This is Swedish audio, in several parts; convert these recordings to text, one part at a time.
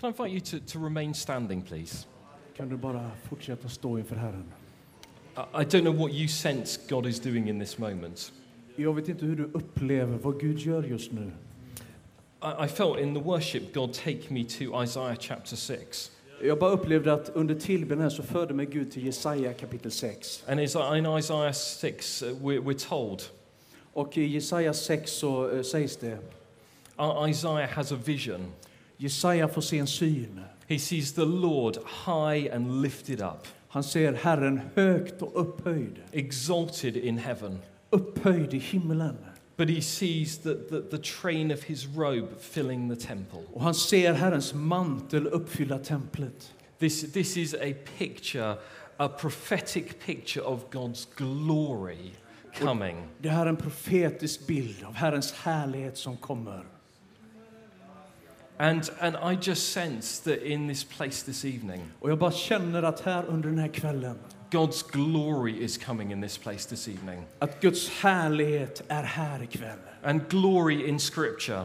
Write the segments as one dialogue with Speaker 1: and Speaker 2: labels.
Speaker 1: Can I invite you to, to remain standing, please?
Speaker 2: Kan du bara fortsätta stå inför Herren?
Speaker 1: I, I don't know what you sense God is doing in this moment.
Speaker 2: Jag vet inte hur du upplever vad Gud gör just nu.
Speaker 1: I, I felt in the worship God take me to Isaiah chapter 6.
Speaker 2: Jag bara upplevde att under tillbedjan här så förde mig Gud till Jesaja kapitel 6.
Speaker 1: And is- in Isaiah 6, uh, we're, we're told
Speaker 2: Och i Jesaja 6 så eh, sägs det,
Speaker 1: uh, Isaiah has a vision.
Speaker 2: Jesaja får se en syn.
Speaker 1: He sees the Lord high and lifted up,
Speaker 2: Han ser Herren högt och upphöjd,
Speaker 1: exalted in heaven.
Speaker 2: upphöjd i himlen.
Speaker 1: But he sees the, the, the train of his robe filling the temple.
Speaker 2: Och han ser Herrens mantel uppfylla templet.
Speaker 1: This, this is a picture, a prophetic picture of God's glory coming.
Speaker 2: Det här är en profetisk bild av Herrens härlighet som kommer.
Speaker 1: And, and I just sense that in this place this evening,
Speaker 2: Och jag bara känner att här under den här kvällen,
Speaker 1: God's glory is coming in this place this evening.
Speaker 2: att Guds härlighet är här ikväll.
Speaker 1: And glory in Scripture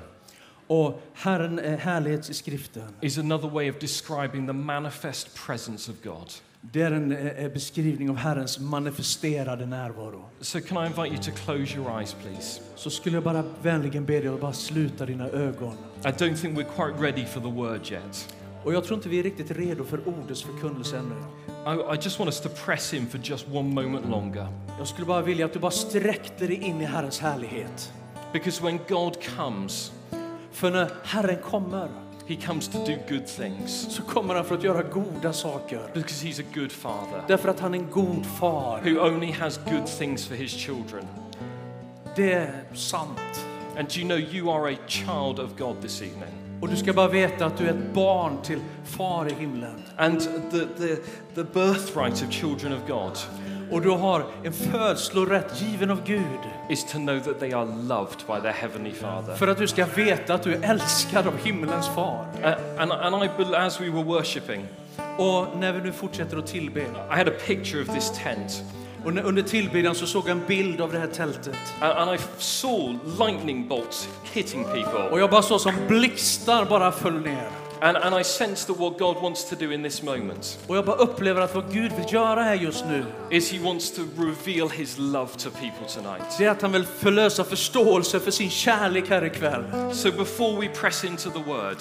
Speaker 2: Och Herren är härlighet i skriften.
Speaker 1: is another way of describing the manifest presence of God.
Speaker 2: Det är en eh, beskrivning av Herrens manifesterade närvaro.
Speaker 1: So, can I invite you to close your eyes, please?
Speaker 2: Så skulle jag bara vänligen be dig att bara sluta dina ögon.
Speaker 1: I don't think we're quite ready for the word yet.
Speaker 2: Och jag tror inte vi är riktigt redo för ordets förkunnelse ännu.
Speaker 1: I, I just want us to press in for just one moment longer.
Speaker 2: Jag skulle bara vilja att du bara sträckte dig in i Herrens härlighet.
Speaker 1: Because when God comes,
Speaker 2: För när Herren kommer
Speaker 1: He comes to do good things.
Speaker 2: så kommer han för att göra goda saker.
Speaker 1: Because He's a good Father
Speaker 2: Därför att han är en god far.
Speaker 1: who only has good things for His children.
Speaker 2: Det är sant.
Speaker 1: And do you know you are a child of God this evening?
Speaker 2: Och du ska bara veta att du är ett barn till far i himlen.
Speaker 1: And the, the, the birthright of children of God
Speaker 2: Och du har en födslorätt given av Gud.
Speaker 1: is to know that they are loved by their Heavenly Father.
Speaker 2: För att du ska veta att du är älskad av himmelens far.
Speaker 1: Uh, and, and I, as we were worshipping,
Speaker 2: Och när vi nu fortsätter att tillbe.
Speaker 1: I had a picture of this tent.
Speaker 2: Och under tillbedjan så såg jag en bild av det här tältet.
Speaker 1: And, and I saw lightning bolts hitting people.
Speaker 2: Och jag bara såg som blixtar bara föll ner.
Speaker 1: And, and I sensed that what God wants to do in this moment
Speaker 2: Och jag bara upplever att vad Gud vill göra här just nu,
Speaker 1: is He wants to reveal His love to people tonight.
Speaker 2: det är att han vill förlösa förståelse för sin kärlek här ikväll.
Speaker 1: So before we press into the Word,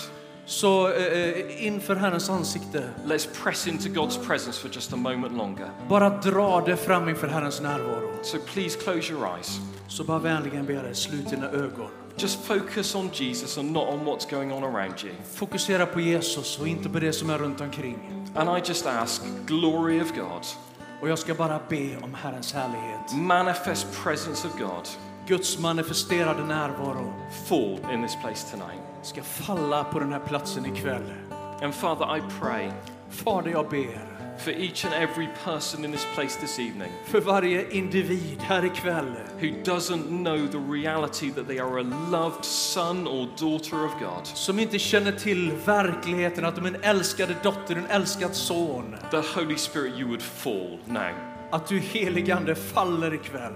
Speaker 2: Så eh, inför Herrens ansikte,
Speaker 1: let's press into God's presence for just a moment longer.
Speaker 2: bara dra det fram inför Herrens närvaro.
Speaker 1: So please close your eyes.
Speaker 2: Så bara vänligen jag dig, slut dina ögon.
Speaker 1: Just focus on Jesus and not on what's going on around you.
Speaker 2: Fokusera på Jesus och inte på det som är runt omkring.
Speaker 1: And I just ask, glory of God,
Speaker 2: Och jag ska bara be om Herrens härlighet.
Speaker 1: manifest presence of God,
Speaker 2: Guds manifesterade närvaro
Speaker 1: fall in this place tonight.
Speaker 2: ska falla på den här platsen ikväll.
Speaker 1: And Father, I pray
Speaker 2: Fader, jag ber
Speaker 1: for each and every person in this place this evening
Speaker 2: för varje individ här ikväll
Speaker 1: who doesn't know the reality that they are a loved son or daughter of God.
Speaker 2: som inte känner till verkligheten att de är en älskade dotter, en älskad son.
Speaker 1: The Holy Spirit, you would fall now.
Speaker 2: Att du heligande faller ikväll.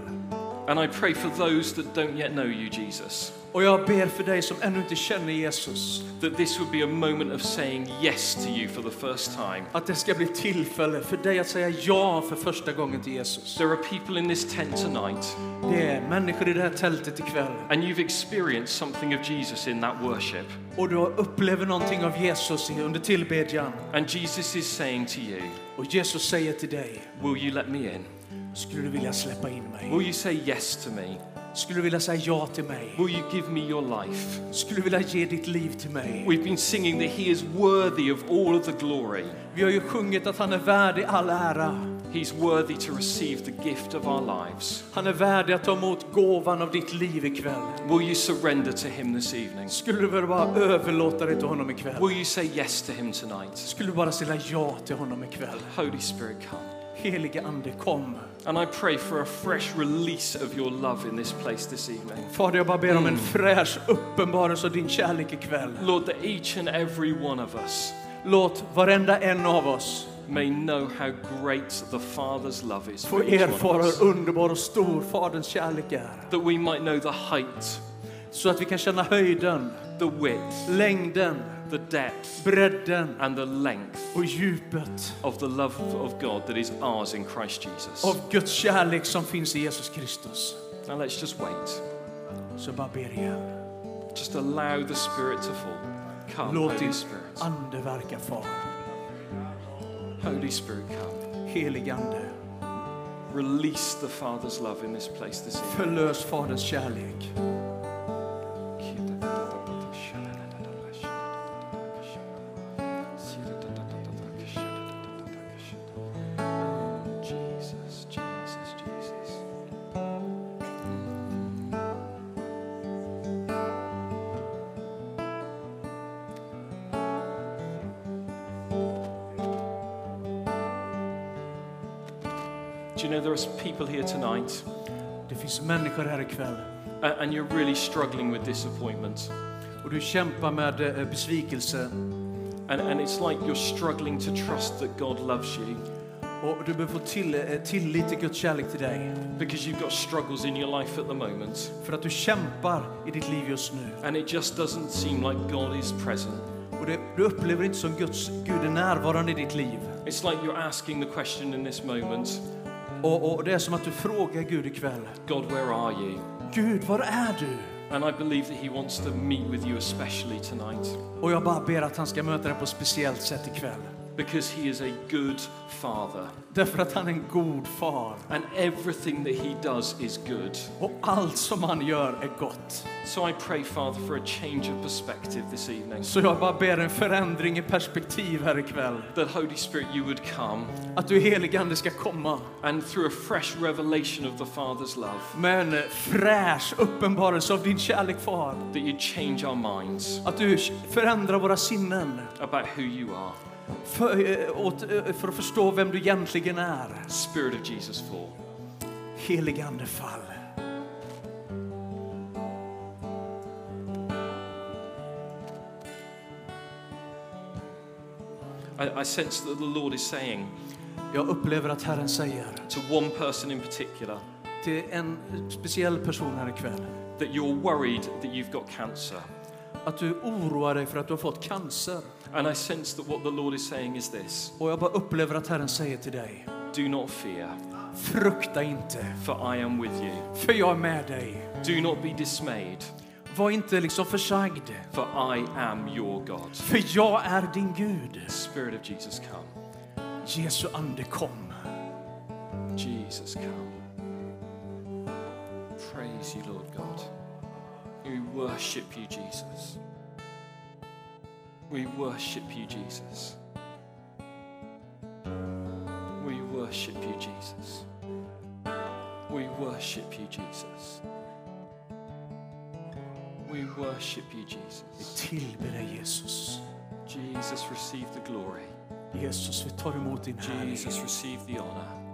Speaker 1: And I pray for those that don't yet know you, Jesus,
Speaker 2: Och jag ber för dig som ännu inte känner Jesus
Speaker 1: that this would be a moment of saying yes to you for the first time.
Speaker 2: att det ska bli tillfälle för dig att säga ja för första gången till Jesus.
Speaker 1: There are people in this tent tonight,
Speaker 2: Det är människor i det här tältet ikväll
Speaker 1: and you've experienced something of Jesus in that worship.
Speaker 2: och du upplever någonting av Jesus under tillbedjan.
Speaker 1: And Jesus is saying to you,
Speaker 2: Och Jesus säger till dig,
Speaker 1: Will you let me in?
Speaker 2: skulle du vilja släppa in mig?
Speaker 1: Will you say yes to me?
Speaker 2: Skulle du vilja säga ja till mig?
Speaker 1: Will you give me your life?
Speaker 2: Skulle du vilja ge ditt liv till mig?
Speaker 1: We've been singing that He is worthy of all of the glory.
Speaker 2: Vi har ju sjungit att han är värdig all ära.
Speaker 1: He's worthy to receive the gift of our lives.
Speaker 2: Han är värdig att ta emot gåvan av ditt liv ikväll.
Speaker 1: Will you surrender to Him this evening?
Speaker 2: Skulle du bara överlåta dig till honom ikväll?
Speaker 1: Will you say yes to Him tonight?
Speaker 2: Skulle du bara säga ja till honom ikväll?
Speaker 1: Holy Spirit, come.
Speaker 2: Helige Ande, kom.
Speaker 1: And I pray for a fresh release of your love in this place this evening.
Speaker 2: Fader, jag bara ber om en fräsch uppenbarelse av din kärlek ikväll.
Speaker 1: Lord, that each and every one of us
Speaker 2: Låt varenda en av oss
Speaker 1: may know how great the Father's love is
Speaker 2: få
Speaker 1: for each one
Speaker 2: erfara
Speaker 1: of us.
Speaker 2: hur underbar och stor Faderns kärlek är.
Speaker 1: That we might know the height,
Speaker 2: Så att vi kan känna höjden,
Speaker 1: the width,
Speaker 2: längden,
Speaker 1: the depth
Speaker 2: bredden
Speaker 1: and the length
Speaker 2: och djupet
Speaker 1: of the love of God that is ours in Christ Jesus.
Speaker 2: av Guds kärlek som finns i Jesus Kristus.
Speaker 1: Now let's just wait.
Speaker 2: Så bara ber.
Speaker 1: Just allow the Spirit to fall. Come,
Speaker 2: Låt
Speaker 1: Holy Spirit.
Speaker 2: ande verka Far.
Speaker 1: Holy Spirit, come.
Speaker 2: Helig ande,
Speaker 1: Release the Father's love in this place this evening.
Speaker 2: förlös Faderns kärlek.
Speaker 1: You're really struggling with disappointment?
Speaker 2: och du kämpar med eh, besvikelse
Speaker 1: And, and it's like you're struggling to trust that God loves you
Speaker 2: och du behöver få till, eh, tillit till Guds kärlek till dig.
Speaker 1: because you've got struggles in your life at the moment.
Speaker 2: För att du kämpar i ditt liv just nu.
Speaker 1: And it just doesn't seem like God is present.
Speaker 2: Och det, du upplever inte som Guds Gud är närvarande i ditt liv.
Speaker 1: It's like you're asking the question in this moment
Speaker 2: Och, och det är som att du frågar Gud ikväll.
Speaker 1: God, where are you?
Speaker 2: Gud, var är du?
Speaker 1: And I believe that He wants to meet with you, especially tonight,
Speaker 2: Och jag bara ber att han ska möta dig på ett speciellt sätt ikväll.
Speaker 1: Because He is a good Father.
Speaker 2: Därför att han är en god far.
Speaker 1: And everything that He does is good.
Speaker 2: Och allt som han gör är gott.
Speaker 1: So I pray, Father, for a change of perspective this evening.
Speaker 2: Så jag bara ber en förändring i perspektiv här ikväll.
Speaker 1: That Holy Spirit, you would come
Speaker 2: Att du heligande ska komma
Speaker 1: and through a fresh revelation of the Father's love,
Speaker 2: med en fräsch uppenbarelse av din kärlek far.
Speaker 1: that you'd change our minds
Speaker 2: Att du förändrar våra sinnen
Speaker 1: about who you are.
Speaker 2: För, eh, åt, eh, för att förstå vem du egentligen är.
Speaker 1: Spirit of Jesus, fall.
Speaker 2: Heligande fall.
Speaker 1: I, I sense that the Lord is saying
Speaker 2: Jag upplever att Herren säger
Speaker 1: to one person in particular
Speaker 2: till en speciell person här ikväll
Speaker 1: that you're worried that you've got cancer.
Speaker 2: att du oroar dig för att du har fått cancer.
Speaker 1: And I sense that what the Lord is saying is this
Speaker 2: Och jag bara upplever att Herren säger till dig,
Speaker 1: Do not fear,
Speaker 2: frukta inte,
Speaker 1: for I am with you.
Speaker 2: för jag är med dig.
Speaker 1: Do not be dismayed,
Speaker 2: Var inte liksom försagd,
Speaker 1: for I am your God.
Speaker 2: för jag är din Gud.
Speaker 1: Spirit of Jesus, come.
Speaker 2: Jesu ande kom.
Speaker 1: Jesus, come. Praise you, Lord God. We worship you, Jesus. We worship you, Jesus. We worship you, Jesus. We worship you, Jesus. We worship you, Jesus.
Speaker 2: Tillbe dig Jesus.
Speaker 1: Jesus, receive the glory.
Speaker 2: Jesus, vi tar emot din.
Speaker 1: Jesus, receive the honor.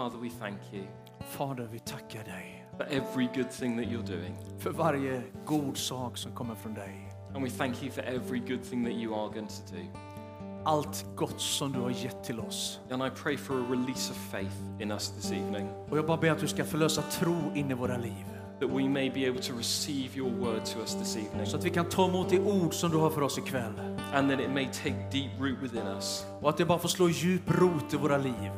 Speaker 1: Father, we thank you
Speaker 2: Fader, vi tackar dig
Speaker 1: for every good thing that you're doing.
Speaker 2: för varje god sak som kommer från dig.
Speaker 1: And we thank you for every good thing that you are going to do.
Speaker 2: Allt gott som du har gett till oss.
Speaker 1: And I pray for a release of faith in us this evening,
Speaker 2: Och jag bara ber att du ska förlösa tro in i våra liv.
Speaker 1: that we may be able to receive your word to us this evening,
Speaker 2: Så att vi kan ta emot det ord som du har för oss ikväll.
Speaker 1: and that it may take deep root within us.
Speaker 2: Och att det bara får slå djup rot i våra liv.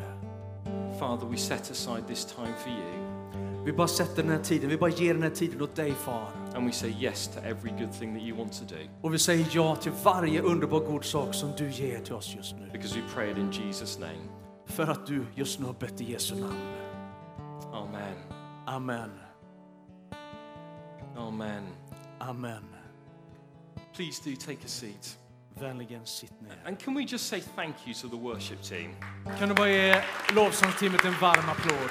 Speaker 1: Father, we set aside this time for you,
Speaker 2: Vi bara sätter den här tiden, vi bara ger den här tiden åt dig far.
Speaker 1: and we say yes to every good thing that you want to do,
Speaker 2: Och vi säger ja till varje underbar god sak som du ger till oss just nu.
Speaker 1: because we pray it in Jesus' name.
Speaker 2: För att du just nu har bett i Jesu namn.
Speaker 1: Amen.
Speaker 2: Amen.
Speaker 1: Amen.
Speaker 2: Amen.
Speaker 1: Please do take a seat.
Speaker 2: Vänligen sitt ner.
Speaker 1: And can we just say thank you to the worship team?
Speaker 2: Kan du bara ge lovsångsteamet en varm applåd?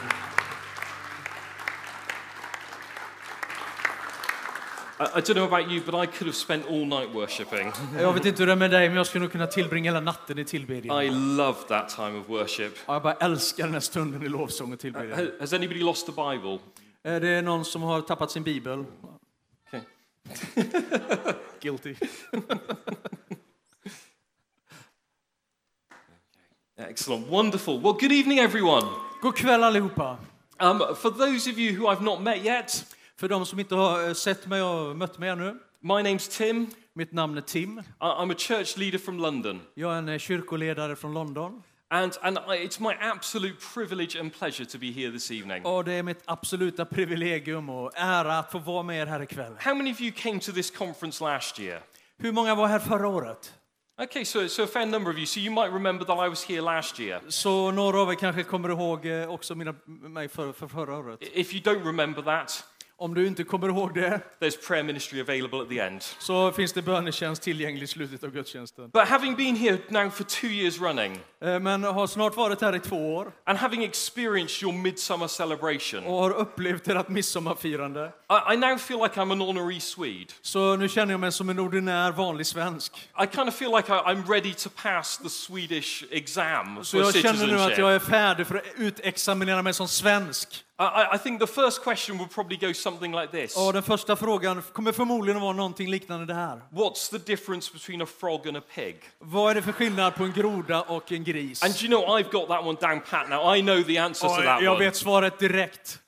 Speaker 1: I, I don't know about you, but I could have spent all night worshiping.
Speaker 2: Jag vet inte hur det är med dig, men jag skulle nog kunna tillbringa hela natten i tillbedjan.
Speaker 1: I love that time of worship.
Speaker 2: Ja, Jag bara älskar den här stunden i lovsång och tillbedjan.
Speaker 1: Ha- Has anybody lost a Bible?
Speaker 2: Eh, Det är någon som har tappat sin bibel.
Speaker 1: Okay.
Speaker 2: Guilty.
Speaker 1: Excellent. Wonderful. Well, good evening, everyone.
Speaker 2: God kväll allihopa.
Speaker 1: Um, for those of you who I've not met yet,
Speaker 2: För de som inte har eh, sett mig och mött mig ännu.
Speaker 1: my name's Tim.
Speaker 2: Mitt namn är Tim.
Speaker 1: I- I'm a church leader from London.
Speaker 2: Jag är en eh, kyrkoledare från London.
Speaker 1: And, and I, it's my absolute privilege and pleasure to be here this evening.
Speaker 2: Och det är mitt absoluta privilegium och ära att få vara med er här ikväll.
Speaker 1: How many of you came to this conference last year?
Speaker 2: Hur många var här förra året?
Speaker 1: Okay, so, so a fair number of you. So you might remember that I was here last year.
Speaker 2: Så några av er kanske kommer ihåg eh, också mina, mig för, för förra året.
Speaker 1: If you don't remember that,
Speaker 2: Om du inte kommer ihåg det
Speaker 1: there's prayer ministry available at the end.
Speaker 2: så finns det bönetjänst tillgänglig i slutet av gudstjänsten.
Speaker 1: But having been here now for two years running
Speaker 2: Eh, Men har snart varit här i två år
Speaker 1: and having experienced your midsummer celebration,
Speaker 2: och har upplevt ert midsommarfirande.
Speaker 1: I, I now feel like I'm an honorary Swede.
Speaker 2: Så nu känner jag mig som en ordinär vanlig svensk.
Speaker 1: I kind of feel like I, I'm ready to pass the Swedish exam
Speaker 2: Så
Speaker 1: for
Speaker 2: jag känner nu att
Speaker 1: citizenship.
Speaker 2: jag är färdig för att utexaminera mig som svensk.
Speaker 1: I, I- think the first question would probably go something like this.
Speaker 2: Och den första frågan kommer förmodligen att vara någonting liknande det här.
Speaker 1: What's the difference between a frog and a pig?
Speaker 2: Vad är det för skillnad på en groda och en gris?
Speaker 1: And you know, I've got that one down pat now. I know the answer to that
Speaker 2: jag
Speaker 1: one.
Speaker 2: vet svaret direkt.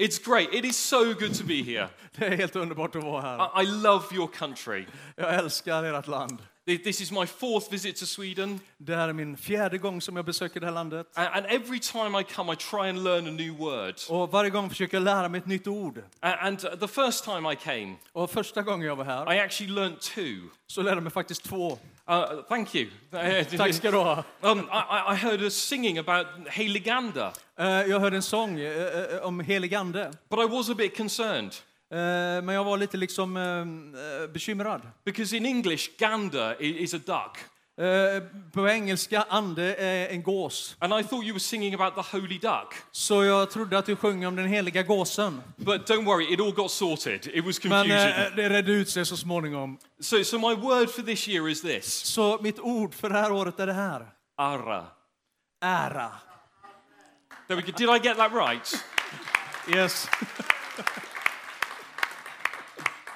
Speaker 1: It's great. It is so good to be here.
Speaker 2: Det är helt underbart att vara här.
Speaker 1: I, I love your country.
Speaker 2: Jag älskar ert land.
Speaker 1: Th- This is my fourth visit to Sweden.
Speaker 2: Det här är min fjärde gång som jag besöker det här landet.
Speaker 1: And, and every time I come, I try and learn a new word.
Speaker 2: Och varje gång försöker jag lära mig ett nytt ord.
Speaker 1: A- And uh, the first time I came,
Speaker 2: Och första gången jag var här
Speaker 1: I actually learnt two.
Speaker 2: så lärde jag mig faktiskt två.
Speaker 1: Uh, thank you.
Speaker 2: Tack ska du ha.
Speaker 1: um, I, I- heard us singing about Heliganda,
Speaker 2: Eh, Jag hörde en sång eh, om helig ande.
Speaker 1: but I was a bit concerned
Speaker 2: Men jag var lite liksom eh, eh, bekymrad.
Speaker 1: because in English, Ganda i- is a duck.
Speaker 2: Eh, På engelska, ande är en gås.
Speaker 1: And I thought you were singing about the holy duck.
Speaker 2: Så jag trodde att du sjöng om den heliga gåsen.
Speaker 1: But don't worry, it all got sorted. It was
Speaker 2: Men
Speaker 1: confusion.
Speaker 2: eh, det redde ut sig så småningom.
Speaker 1: So, so my word for this year is this
Speaker 2: Så mitt ord för det här året är det här.
Speaker 1: Ara.
Speaker 2: Ära.
Speaker 1: There we go. Did I get that right?
Speaker 2: Yes.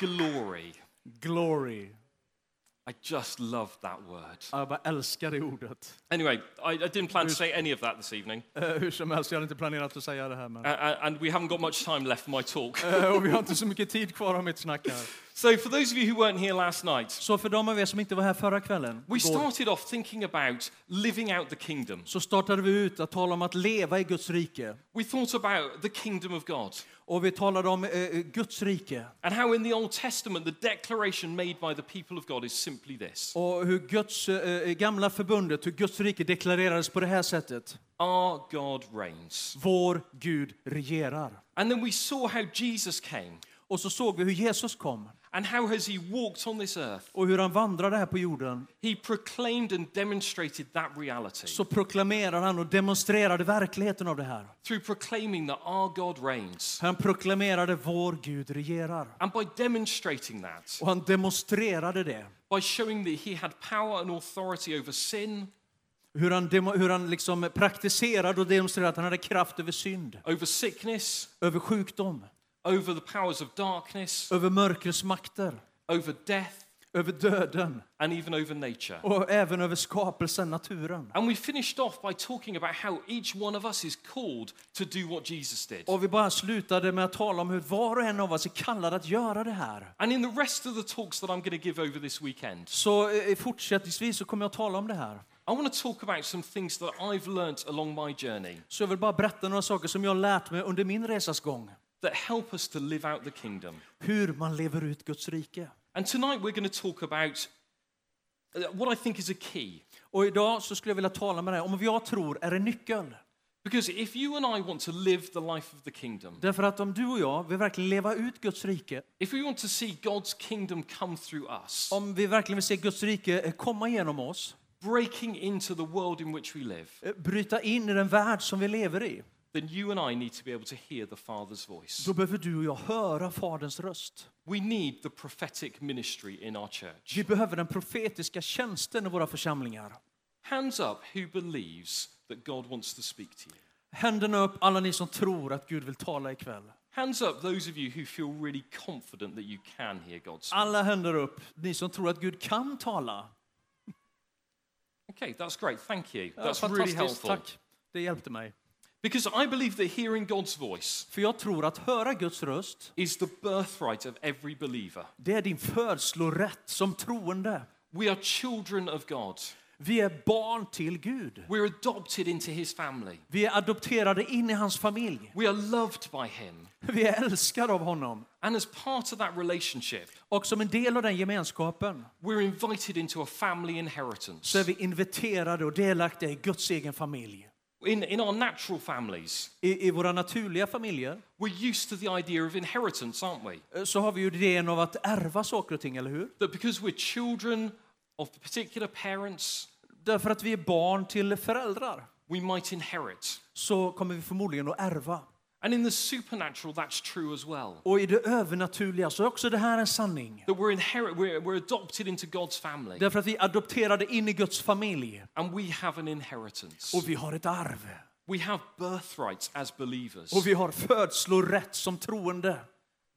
Speaker 1: Glory.
Speaker 2: Glory.
Speaker 1: I just love that word.
Speaker 2: Jag bara älskar det ordet.
Speaker 1: Anyway, I, I didn't plan to say any of that this evening.
Speaker 2: Eh, Hur som helst, jag hade inte planerat att säga det här. Men.
Speaker 1: Uh, uh, and we haven't got much time left for my talk.
Speaker 2: Eh, Och vi har inte så mycket tid kvar av mitt snack här.
Speaker 1: So, for those of you who weren't here last night,
Speaker 2: Så för de av er som inte var här förra kvällen,
Speaker 1: we started off thinking about living out the kingdom.
Speaker 2: så startade vi ut att tala om att leva i Guds rike.
Speaker 1: We thought about the kingdom of God
Speaker 2: Och vi talade om eh, Guds rike
Speaker 1: and how in the Old Testament the declaration made by the people of God is simply this
Speaker 2: och hur Guds eh, i gamla förbundet, hur Guds rike deklarerades på det här sättet.
Speaker 1: Our God reigns.
Speaker 2: Vår Gud regerar.
Speaker 1: And then we saw how Jesus came
Speaker 2: Och så såg vi hur Jesus kom
Speaker 1: and how has he walked on this earth.
Speaker 2: och hur han vandrade här på jorden.
Speaker 1: He proclaimed and demonstrated that reality
Speaker 2: Så proklamerade han och demonstrerade verkligheten av det här.
Speaker 1: through proclaiming that our God reigns.
Speaker 2: Han proklamerade vår Gud regerar.
Speaker 1: And by demonstrating that,
Speaker 2: Och han demonstrerade det.
Speaker 1: by showing that he had power and authority over sin,
Speaker 2: Hur han, demo, hur han liksom praktiserade och demonstrerade att han hade kraft över synd,
Speaker 1: over sickness,
Speaker 2: över sjukdom,
Speaker 1: over the powers of darkness,
Speaker 2: över mörkrets makter,
Speaker 1: over death,
Speaker 2: över döden
Speaker 1: and even over nature.
Speaker 2: och även över skapelsen, naturen.
Speaker 1: And we finished off by talking about how each one of us is called to do what Jesus did.
Speaker 2: Och vi bara slutade med att tala om hur var och en av oss är kallad att göra det här.
Speaker 1: And in the rest of the talks that I'm going to give over this weekend,
Speaker 2: Så eh, fortsättningsvis så kommer jag att tala om det här.
Speaker 1: I want to talk about some things that I've learnt along my journey
Speaker 2: Så jag vill bara berätta några saker som jag har lärt mig under min resas gång.
Speaker 1: That help us to live out the kingdom.
Speaker 2: Hur man lever ut Guds rike.
Speaker 1: And tonight we're going to talk about uh, what I think is a key.
Speaker 2: Och idag så skulle jag vilja tala med dig om vad jag tror är en nyckel.
Speaker 1: Because if you and I want to live the life of the kingdom,
Speaker 2: Därför att om du och jag vill verkligen leva ut Guds rike,
Speaker 1: if we want to see God's kingdom come through us,
Speaker 2: om vi verkligen vill se Guds rike eh, komma genom oss,
Speaker 1: breaking into the world in which we live,
Speaker 2: eh, bryta in i den värld som vi lever i,
Speaker 1: then you and I need to be able to hear the Father's voice.
Speaker 2: då behöver du och jag höra Faderns röst.
Speaker 1: We need the prophetic ministry in our church.
Speaker 2: Vi behöver den profetiska tjänsten i våra församlingar.
Speaker 1: Hands up who believes that God wants to speak to you.
Speaker 2: Händerna upp alla ni som tror att Gud vill tala ikväll.
Speaker 1: Hands up, those of you who feel really confident that you can hear God speak.
Speaker 2: Alla händer upp, ni som tror att Gud kan tala.
Speaker 1: Okay, that's great. Thank you.
Speaker 2: Ja,
Speaker 1: That's really
Speaker 2: fantastiskt,
Speaker 1: helpful.
Speaker 2: tack. Det hjälpte mig.
Speaker 1: Because I believe that hearing God's voice
Speaker 2: För jag tror att höra Guds röst,
Speaker 1: is the birthright of every believer.
Speaker 2: det är din födslorätt som troende.
Speaker 1: We are children of God.
Speaker 2: Vi är barn till Gud.
Speaker 1: We're adopted into his family.
Speaker 2: Vi är adopterade in i hans familj.
Speaker 1: We are loved by him.
Speaker 2: Vi är älskade av honom.
Speaker 1: And as part of that relationship,
Speaker 2: Och som en del av den gemenskapen
Speaker 1: we're invited into a family inheritance.
Speaker 2: så är vi inviterade och delaktiga i Guds egen familj.
Speaker 1: In, in our natural families,
Speaker 2: I, I våra naturliga familjer
Speaker 1: we're used to the idea of inheritance, aren't we?
Speaker 2: eh, så har vi ju idén av att ärva saker och ting, eller hur?
Speaker 1: That because we're children of particular parents,
Speaker 2: Därför att vi är barn till föräldrar
Speaker 1: we might inherit.
Speaker 2: så kommer vi förmodligen att ärva.
Speaker 1: And in the supernatural, that's true as well.
Speaker 2: Och i det övernaturliga så är också det här en sanning.
Speaker 1: That we're, inherit, we're, we're adopted into God's family
Speaker 2: Därför att vi är adopterade in i Guds familj
Speaker 1: and we have an inheritance.
Speaker 2: och vi har ett arv.
Speaker 1: We have birthrights as believers.
Speaker 2: Och vi har födslorätt som troende.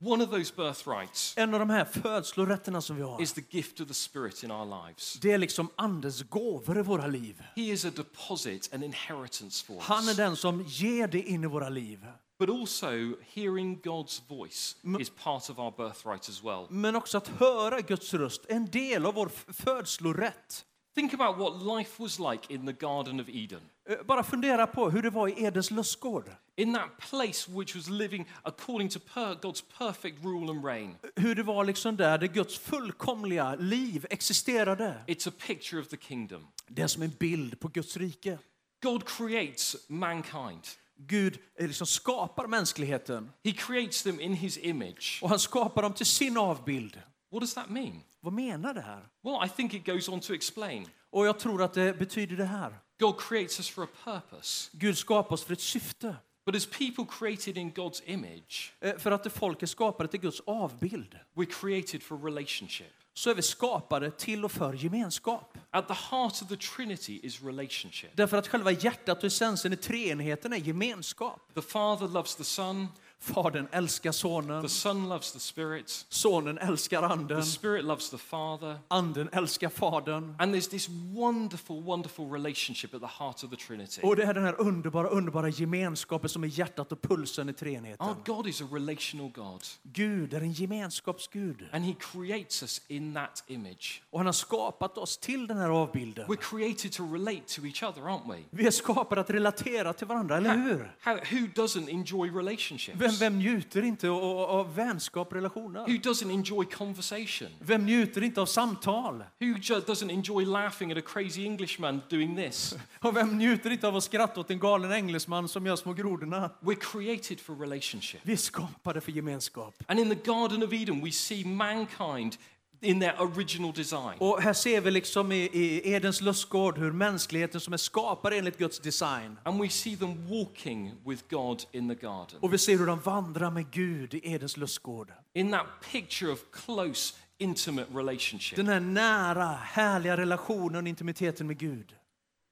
Speaker 1: One of those birthrights
Speaker 2: En av de här födslorätterna som vi har,
Speaker 1: is the gift of the Spirit in our lives.
Speaker 2: det är liksom Andens gåvor i våra liv.
Speaker 1: He is a deposit, an inheritance for
Speaker 2: Han är
Speaker 1: us.
Speaker 2: den som ger det in i våra liv.
Speaker 1: But also, hearing God's voice is part of our birthright as well.
Speaker 2: Men också att höra Guds röst, en del av vår födslorätt.
Speaker 1: Think about what life was like in the Garden of Eden.
Speaker 2: Eh, Bara fundera på hur det var i Edens lustgård.
Speaker 1: In that place which was living according to per- God's perfect rule and reign.
Speaker 2: Hur det var liksom där, där Guds fullkomliga liv existerade.
Speaker 1: It's a picture of the kingdom.
Speaker 2: Det är som en bild på Guds rike.
Speaker 1: God creates mankind.
Speaker 2: Gud eh, liksom skapar mänskligheten
Speaker 1: He creates them in his image.
Speaker 2: och han skapar dem till sin avbild.
Speaker 1: What does that mean?
Speaker 2: Vad menar det här?
Speaker 1: Well, I think it goes on to explain.
Speaker 2: Och jag tror att det betyder det här.
Speaker 1: God creates us for a purpose.
Speaker 2: Gud skapar oss för ett syfte.
Speaker 1: But as people created in God's image,
Speaker 2: Eh, För att det folk är skapade till Guds avbild
Speaker 1: we're created for relationship.
Speaker 2: Så är vi skapade till och för gemenskap.
Speaker 1: At the heart of the Trinity is relationship.
Speaker 2: Därför att själva hjärtat och essensen i treenigheten är gemenskap.
Speaker 1: The Father loves the Son,
Speaker 2: Fadern älskar sonen,
Speaker 1: the Son loves the Spirit,
Speaker 2: sonen älskar anden,
Speaker 1: the Spirit loves the Father.
Speaker 2: anden älskar fadern.
Speaker 1: And there's this wonderful, wonderful relationship at the heart of the Trinity.
Speaker 2: Och det är den här underbara, underbara gemenskapen som är hjärtat och pulsen i treenigheten.
Speaker 1: Our God is a relational God,
Speaker 2: Gud är en gemenskapsgud.
Speaker 1: and He creates us in that image.
Speaker 2: Och han har skapat oss till den här avbilden.
Speaker 1: We're created to relate to each other, aren't we?
Speaker 2: Vi är skapade att relatera till varandra, eller hur?
Speaker 1: How, who doesn't enjoy relationships?
Speaker 2: Vem, vem njuter inte av, av vänskap och
Speaker 1: Who
Speaker 2: relationer?
Speaker 1: doesn't enjoy conversation?
Speaker 2: Vem njuter inte av samtal?
Speaker 1: Who doesn't enjoy laughing at a crazy Englishman doing this?
Speaker 2: Och vem njuter inte av att skratta åt en galen engelsman som gör små grodorna?
Speaker 1: We're created for relationship.
Speaker 2: Vi är skapade för gemenskap.
Speaker 1: And in the Garden of Eden, we see mankind in their original design.
Speaker 2: Och här ser vi liksom i, i Edens lustgård hur mänskligheten som är skapad enligt Guds design.
Speaker 1: And we see them walking with God in the garden.
Speaker 2: Och vi ser hur de vandrar med Gud i Edens lustgård.
Speaker 1: In that picture of close, intimate relationship.
Speaker 2: Den här nära, härliga relationen och intimiteten med Gud.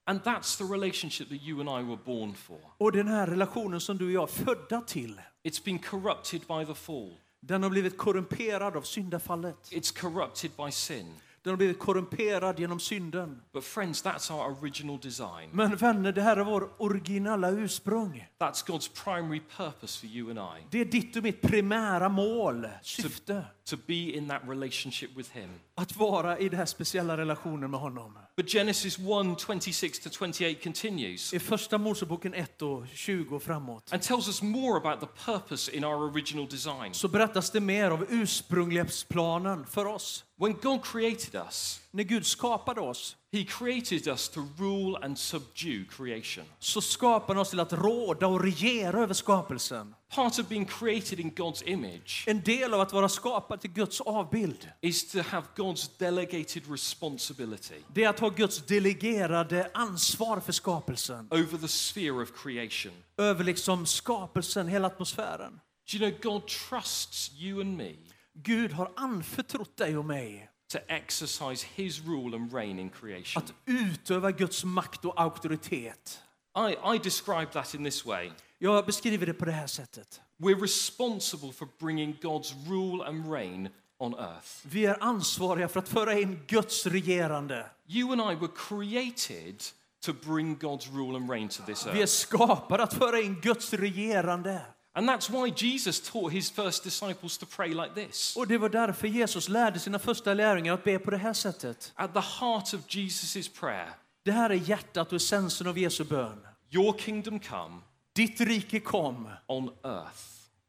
Speaker 1: And that's the relationship that you and I were born for.
Speaker 2: Och den här relationen som du och jag är födda till.
Speaker 1: It's been corrupted by the fall,
Speaker 2: Den har blivit korrumperad av syndafallet.
Speaker 1: it's corrupted by sin.
Speaker 2: Den har blivit korrumperad genom synden.
Speaker 1: But, friends, that's our original design.
Speaker 2: Men vänner, det här är vår originella ursprung.
Speaker 1: That's God's primary purpose for you and I
Speaker 2: Det är ditt och mitt primära mål, syfte.
Speaker 1: to be in that relationship with Him.
Speaker 2: Att vara i den här speciella relationen med honom.
Speaker 1: But Genesis 1 26 to 28 continues
Speaker 2: I första Moseboken 1 och 20 och framåt
Speaker 1: and tells us more about the purpose in our original design.
Speaker 2: så berättas det mer av ursprunglighetsplanen för oss.
Speaker 1: When God created us,
Speaker 2: När Gud skapade oss
Speaker 1: He created us to rule and subdue creation.
Speaker 2: så skapade han oss till att råda och regera över skapelsen.
Speaker 1: Part of being created in God's image
Speaker 2: En del av att vara skapad till Guds avbild
Speaker 1: is to have God's delegated responsibility
Speaker 2: det är att ha Guds delegerade ansvar för skapelsen.
Speaker 1: over the sphere of creation.
Speaker 2: Över liksom skapelsen, hela atmosfären.
Speaker 1: Do you know God trusts you and me
Speaker 2: Gud har anförtrott dig och mig
Speaker 1: to exercise His rule and reign in creation?
Speaker 2: att utöva Guds makt och auktoritet.
Speaker 1: I, I describe that in this way.
Speaker 2: Jag beskriver det på det här sättet.
Speaker 1: We're responsible for bringing God's rule and reign on earth.
Speaker 2: Vi är ansvariga för att föra in Guds regerande.
Speaker 1: You and I were created to bring God's rule and reign to this
Speaker 2: Vi är
Speaker 1: earth.
Speaker 2: skapade att föra in Guds regerande.
Speaker 1: And that's why Jesus taught his first disciples to pray like this.
Speaker 2: Och det var därför Jesus lärde sina första lärjungar att be på det här sättet.
Speaker 1: At the heart of Jesus' prayer,
Speaker 2: Det här är hjärtat och essensen av Jesu bön.
Speaker 1: Your kingdom come
Speaker 2: Ditt rike kom
Speaker 1: on earth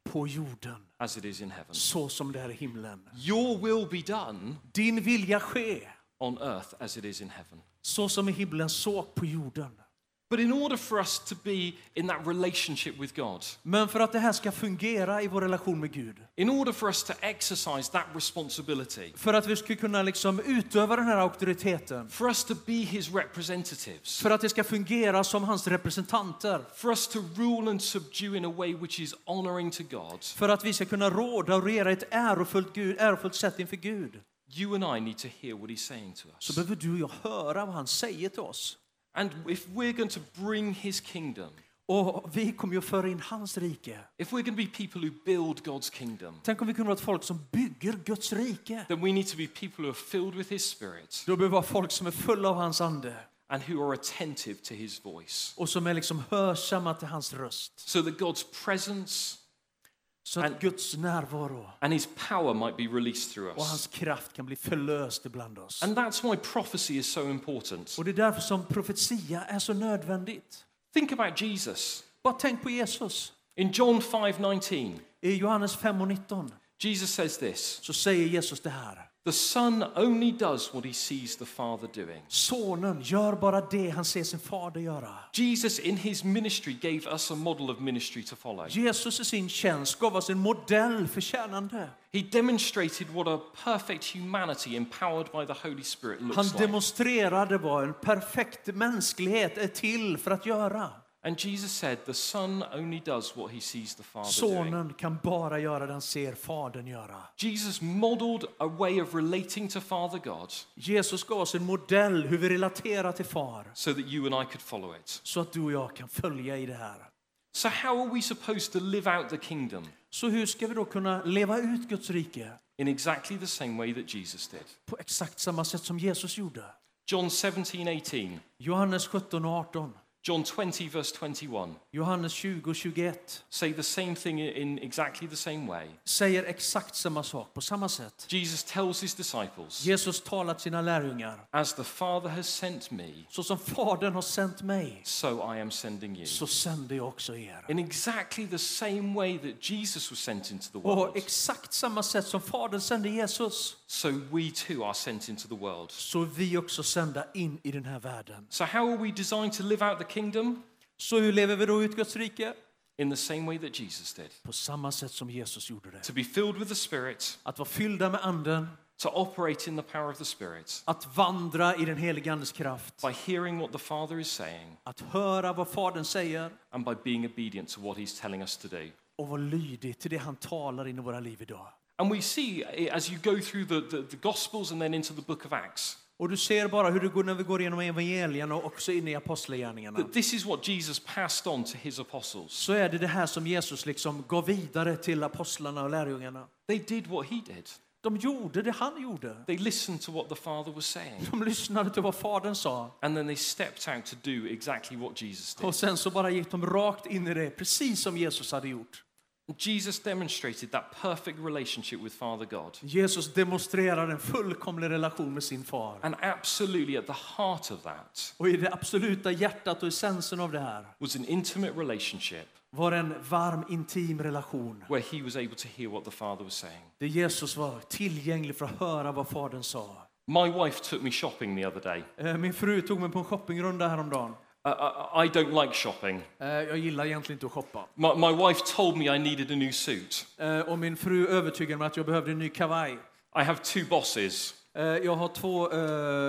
Speaker 2: på jorden,
Speaker 1: as it is in heaven.
Speaker 2: så som det är i himlen.
Speaker 1: Your will be done
Speaker 2: Din vilja ske,
Speaker 1: on earth as it is in heaven.
Speaker 2: så som i himlen så på jorden.
Speaker 1: But in order for us to be in that relationship with God,
Speaker 2: Men för att det här ska fungera i vår relation med Gud,
Speaker 1: in order for us to exercise that responsibility,
Speaker 2: för att vi ska kunna liksom utöva den här auktoriteten,
Speaker 1: for us to be his representatives,
Speaker 2: för att det ska fungera som hans representanter,
Speaker 1: for us to rule and subdue in a way which is honoring to God,
Speaker 2: för att vi ska kunna råda och regera ett ärofullt, Gud, ärofullt sätt inför Gud,
Speaker 1: you and I need to hear what he's saying to
Speaker 2: så
Speaker 1: us.
Speaker 2: behöver du och jag höra vad han säger till oss.
Speaker 1: And if we're going to bring his kingdom,
Speaker 2: Och vi kommer ju att föra in hans rike.
Speaker 1: if we're going to be people who build God's kingdom,
Speaker 2: Tänk om vi kunde vara ett folk som bygger Guds rike.
Speaker 1: then we need to be people who are filled with his spirit
Speaker 2: Då behöver vi vara folk som är fulla av hans ande
Speaker 1: and who are attentive to his voice.
Speaker 2: och som är liksom hörsamma till hans röst.
Speaker 1: So that God's presence
Speaker 2: Så att
Speaker 1: And-
Speaker 2: Guds närvaro
Speaker 1: and his power might be released through
Speaker 2: och hans
Speaker 1: us.
Speaker 2: kraft kan bli förlöst ibland oss.
Speaker 1: And that's why prophecy is so important.
Speaker 2: Och det är därför som profetia är så nödvändigt.
Speaker 1: Think about Jesus.
Speaker 2: Bara tänk på Jesus.
Speaker 1: In John 5:19,
Speaker 2: I Johannes 5 och 19
Speaker 1: Jesus says this,
Speaker 2: så säger Jesus det här.
Speaker 1: "The son only does what he sees the father doing."
Speaker 2: Sonen gör bara det han ser sin fader göra.
Speaker 1: Jesus in his ministry gave us a model of ministry to follow.
Speaker 2: Jesus i sin tjänst gav oss en modell för tjänande.
Speaker 1: He demonstrated what a perfect humanity empowered by the Holy Spirit
Speaker 2: Han
Speaker 1: looks like.
Speaker 2: demonstrerade vad en perfekt mänsklighet är till för att göra.
Speaker 1: And Jesus said, "The son only does what he sees the father doing."
Speaker 2: Sonen kan bara göra det han ser fadern göra.
Speaker 1: Jesus modeled a way of relating to Father God
Speaker 2: Jesus gav oss en modell hur vi relaterar till far
Speaker 1: so that you and I could follow it.
Speaker 2: så att du och jag kan följa i det här.
Speaker 1: So, how are we supposed to live out the kingdom?
Speaker 2: Så hur ska vi då kunna leva ut Guds rike
Speaker 1: In exactly the same way that Jesus did.
Speaker 2: på exakt samma sätt som Jesus gjorde?
Speaker 1: John 17, 18,
Speaker 2: Johannes 17 och 18,
Speaker 1: John 20, verse 21
Speaker 2: Johannes 20 och 21
Speaker 1: say the same thing in exactly the same way.
Speaker 2: säger exakt samma sak på samma sätt.
Speaker 1: Jesus tells his disciples,
Speaker 2: Jesus talar till sina lärjungar.
Speaker 1: As the Father has sent me,
Speaker 2: Så som Fadern har sänt mig,
Speaker 1: so I am sending you.
Speaker 2: så sänder jag också er.
Speaker 1: In exactly the same way that Jesus was sent into the
Speaker 2: Och
Speaker 1: world,
Speaker 2: exakt samma sätt som Fadern sände Jesus,
Speaker 1: so we too are sent into the world.
Speaker 2: så vi också sända in i den här världen.
Speaker 1: So, how are we designed to live out the kingdom?
Speaker 2: Så hur lever vi då ut Guds rike?
Speaker 1: In the same way that Jesus did.
Speaker 2: På samma sätt som Jesus gjorde det.
Speaker 1: To be filled with the Spirit,
Speaker 2: Att vara fyllda med Anden,
Speaker 1: to operate in the power of the Spirit,
Speaker 2: att vandra i den helige Andes kraft,
Speaker 1: by hearing what the Father is saying
Speaker 2: att höra vad Fadern säger
Speaker 1: and by being obedient to what He's telling us to do.
Speaker 2: och vara lydig till det han talar in i våra liv idag.
Speaker 1: And we see as you go through the, the, the Gospels and then into the book of Acts
Speaker 2: Och du ser bara hur det går när vi går igenom evangelierna och också in i apostlagärningarna.
Speaker 1: that this is what Jesus passed on to His apostles.
Speaker 2: Så är det det här som Jesus liksom gav vidare till apostlarna och lärjungarna.
Speaker 1: They did what He did,
Speaker 2: De gjorde det han gjorde.
Speaker 1: they listened to what the Father was saying,
Speaker 2: De lyssnade till vad Fadern sa.
Speaker 1: and then they stepped out to do exactly what Jesus did.
Speaker 2: Och sen så bara gick de rakt in i det, precis som Jesus hade gjort.
Speaker 1: Jesus demonstrated that perfect relationship with Father God.
Speaker 2: Jesus demonstrerar en fullkomlig relation med sin far.
Speaker 1: And absolutely at the heart of that
Speaker 2: Och i det absoluta hjärtat och essensen av det här
Speaker 1: was an intimate relationship
Speaker 2: var en varm, intim relation.
Speaker 1: where he was able to hear what the Father was saying.
Speaker 2: Där Jesus var tillgänglig för att höra vad Fadern sa.
Speaker 1: My wife took me shopping the other day.
Speaker 2: Eh, Min fru tog mig på en shoppingrunda häromdagen.
Speaker 1: Uh, I, I don't like shopping.
Speaker 2: Eh, Jag gillar egentligen inte att shoppa.
Speaker 1: My, my wife told me I needed a new suit.
Speaker 2: Eh, Och min fru övertygade mig att jag behövde en ny kavaj.
Speaker 1: I have two bosses,
Speaker 2: Eh, Jag har två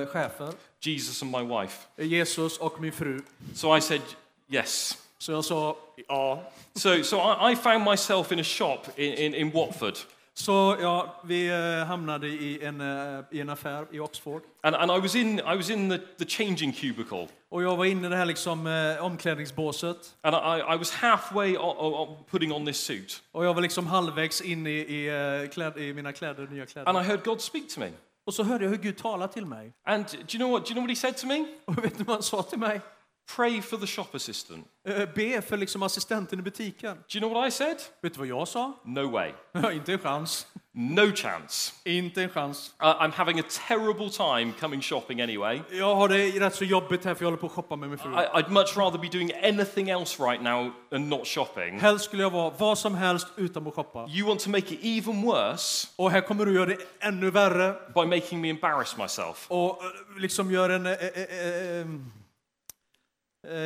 Speaker 2: chefer,
Speaker 1: Jesus and my wife.
Speaker 2: Jesus och min fru.
Speaker 1: So I said yes.
Speaker 2: Så jag sa ja.
Speaker 1: So, so I, I found myself in a shop in, in, in Watford.
Speaker 2: Så ja, vi eh, hamnade i en, eh, i en affär i Oxford.
Speaker 1: And, and I was in, I was in the, the changing cubicle.
Speaker 2: Och jag var inne i det här liksom, eh, omklädningsbåset.
Speaker 1: And I, I was halfway o- o- o- putting on this suit.
Speaker 2: Och jag var liksom halvvägs in i, i, eh, kläd, i mina kläder, nya kläder.
Speaker 1: And I heard God speak to me.
Speaker 2: Och så hörde jag hur Gud talade till mig.
Speaker 1: And do you know what, do you know what he said to me?
Speaker 2: Och vet du vad han sa till mig?
Speaker 1: Pray for the shop assistant.
Speaker 2: Eh, Be för liksom assistenten i butiken.
Speaker 1: Do you know what I said?
Speaker 2: Vet du vad jag sa?
Speaker 1: No way.
Speaker 2: Inte en chans.
Speaker 1: No chance.
Speaker 2: Inte en chans.
Speaker 1: Uh, I'm having a terrible time coming shopping anyway.
Speaker 2: Jag har det rätt så jobbigt här för jag håller på att shoppa med min fru.
Speaker 1: I, I'd much rather be doing anything else right now than not shopping.
Speaker 2: Helst skulle jag vara vad som helst utan att shoppa.
Speaker 1: You want to make it even worse
Speaker 2: Och här kommer du göra det ännu värre
Speaker 1: by making me embarrass myself.
Speaker 2: och eh, liksom gör en, eh, eh, eh, eh,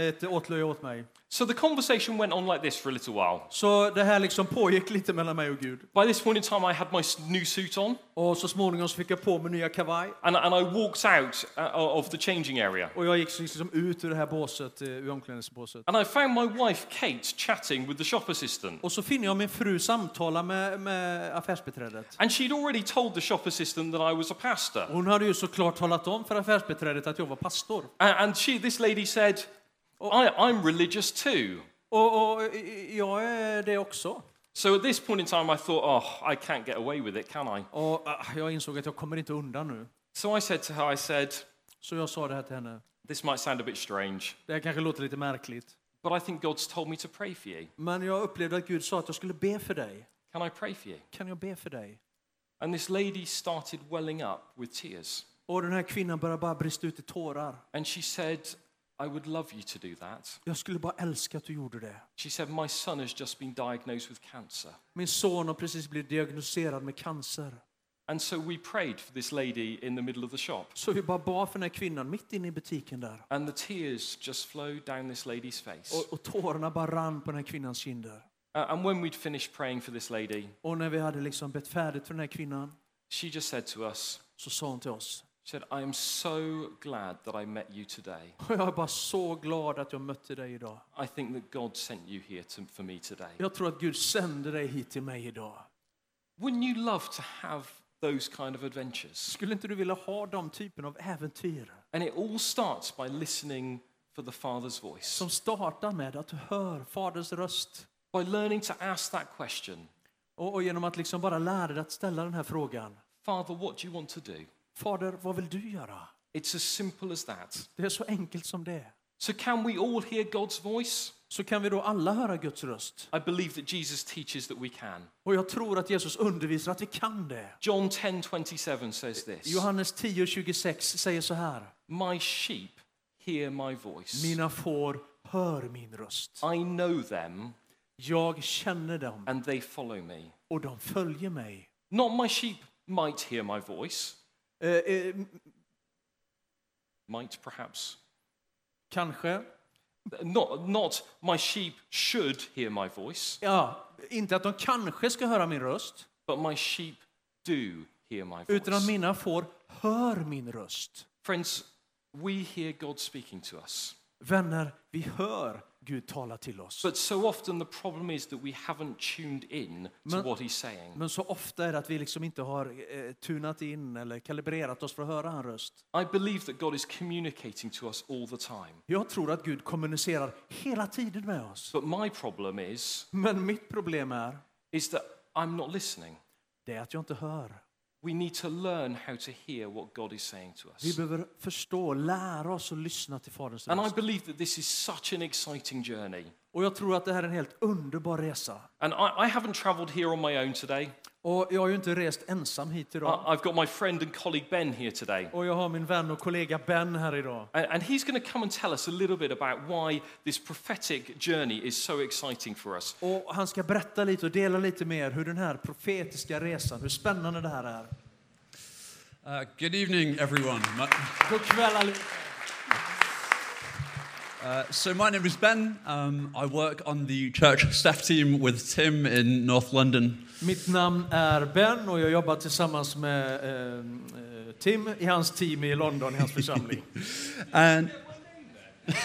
Speaker 2: ett åtlöje åt mig.
Speaker 1: So the conversation went on like this for a little while.
Speaker 2: Så det här liksom pågick lite mellan mig och Gud.
Speaker 1: By this point in time, I had my new suit on,
Speaker 2: Och så småningom så fick jag på mig nya kavaj.
Speaker 1: and, and I walked out uh, of the changing area.
Speaker 2: Och jag gick liksom ut ur det här båset, eh, ur omklädningsbåset.
Speaker 1: And I found my wife, Kate, chatting with the shop assistant.
Speaker 2: Och så finner jag min fru samtala med, med affärsbiträdet.
Speaker 1: And she'd already told the shop assistant that I was a pastor.
Speaker 2: Hon hade ju såklart talat om för affärsbiträdet att jag var pastor.
Speaker 1: And, and she, this lady said, I, I'm religious too.
Speaker 2: Och, och jag är det också.
Speaker 1: So at this point in time, I thought, oh, I can't get away with it, can I?
Speaker 2: Och ah, jag insåg att jag kommer inte undan nu.
Speaker 1: So I said to her, I said,
Speaker 2: Så jag sa det här till henne.
Speaker 1: this might sound a bit strange,
Speaker 2: Det här kanske låter lite märkligt.
Speaker 1: but I think God's told me to pray for you.
Speaker 2: Men jag upplevde att Gud sa att jag skulle be för dig.
Speaker 1: Can I pray for you?
Speaker 2: Kan jag be för dig?
Speaker 1: And this lady started welling up with tears.
Speaker 2: Och den här kvinnan började bara brista ut i tårar.
Speaker 1: And she said, I would love you to do that.
Speaker 2: Jag skulle bara älska att du gjorde det.
Speaker 1: She said, My son has just been diagnosed with cancer.
Speaker 2: Min son har precis blivit diagnostiserad med cancer.
Speaker 1: And so we prayed for this lady in the middle of the shop.
Speaker 2: Så vi bara bad för den här kvinnan mitt inne i butiken där.
Speaker 1: And the tears just flowed down this lady's face.
Speaker 2: Och, och tårarna bara rann på den här kvinnans kinder.
Speaker 1: Uh, and when we'd finished praying for this lady,
Speaker 2: Och när vi hade liksom bett färdigt för den här kvinnan
Speaker 1: she just said to us,
Speaker 2: så sa hon till oss.
Speaker 1: Said, I am so glad that I met you today.
Speaker 2: Och jag är bara så glad att jag mötte dig idag.
Speaker 1: I think that God sent you here to, for me today.
Speaker 2: Jag tror att Gud sände dig hit till mig idag.
Speaker 1: Wouldn't you love to have those kind of adventures?
Speaker 2: Skulle inte du vilja ha de typen av äventyr?
Speaker 1: And it all starts by listening for the Father's voice,
Speaker 2: Som startar med att du hör Faderns röst.
Speaker 1: by learning to ask that question
Speaker 2: Och, och genom att liksom bara lära dig att ställa den här frågan.
Speaker 1: Father, what do you want to do?
Speaker 2: Fader, vad vill du göra?
Speaker 1: It's as simple as that.
Speaker 2: Det är så enkelt som det är.
Speaker 1: So, can we all hear God's voice?
Speaker 2: Så kan vi då alla höra Guds röst.
Speaker 1: I believe that Jesus teaches that we can.
Speaker 2: Och jag tror att Jesus undervisar att vi kan det.
Speaker 1: John 10 27 says this
Speaker 2: Johannes 10.26 säger så här.
Speaker 1: My sheep hear my voice.
Speaker 2: Mina får hör min röst.
Speaker 1: I know them
Speaker 2: Jag känner dem
Speaker 1: and they follow me.
Speaker 2: och de följer mig.
Speaker 1: Not my sheep might hear my voice,
Speaker 2: Eh, eh,
Speaker 1: might perhaps.
Speaker 2: kanske.
Speaker 1: Not, not my sheep should hear my voice,
Speaker 2: Ja, inte att de kanske ska höra min röst,
Speaker 1: but my sheep do hear my
Speaker 2: utan att
Speaker 1: voice.
Speaker 2: mina får hör min röst.
Speaker 1: Friends, we hear God speaking to us.
Speaker 2: Vänner, vi hör Gud tala till oss.
Speaker 1: But so often the problem is that we haven't tuned in to
Speaker 2: Men-
Speaker 1: what he's saying.
Speaker 2: Men så ofta är det att vi liksom inte har eh, tunat in eller kalibrerat oss för att höra hans röst.
Speaker 1: I believe that God is communicating to us all the time.
Speaker 2: Jag tror att Gud kommunicerar hela tiden med oss.
Speaker 1: But my problem is,
Speaker 2: Men mitt problem är,
Speaker 1: is that I'm not listening.
Speaker 2: det är att jag inte hör.
Speaker 1: We need to learn how to hear what God is saying to
Speaker 2: Vi
Speaker 1: us.
Speaker 2: behöver förstå, lära oss att lyssna till Faderns
Speaker 1: And I believe that this is such an exciting journey.
Speaker 2: Och jag tror att det här är en helt underbar resa.
Speaker 1: And I, I haven't traveled here on my own today.
Speaker 2: Och jag har ju inte rest ensam hit idag.
Speaker 1: I've got my friend and colleague Ben here today.
Speaker 2: Och jag har min vän och kollega Ben här idag.
Speaker 1: And, and he's going to come and tell us a little bit about why this prophetic journey is so exciting for us.
Speaker 2: Och han ska berätta lite och dela lite mer hur den här profetiska resan, hur spännande det här är.
Speaker 3: Uh, good evening, everyone. My,
Speaker 2: God kväll allihopa.
Speaker 3: uh, so my name is Ben. Um, I work on the church staff team with Tim in North London.
Speaker 2: Mitt namn är Ben och jag jobbar tillsammans med eh, eh, Tim i hans team i London, i hans församling.
Speaker 3: And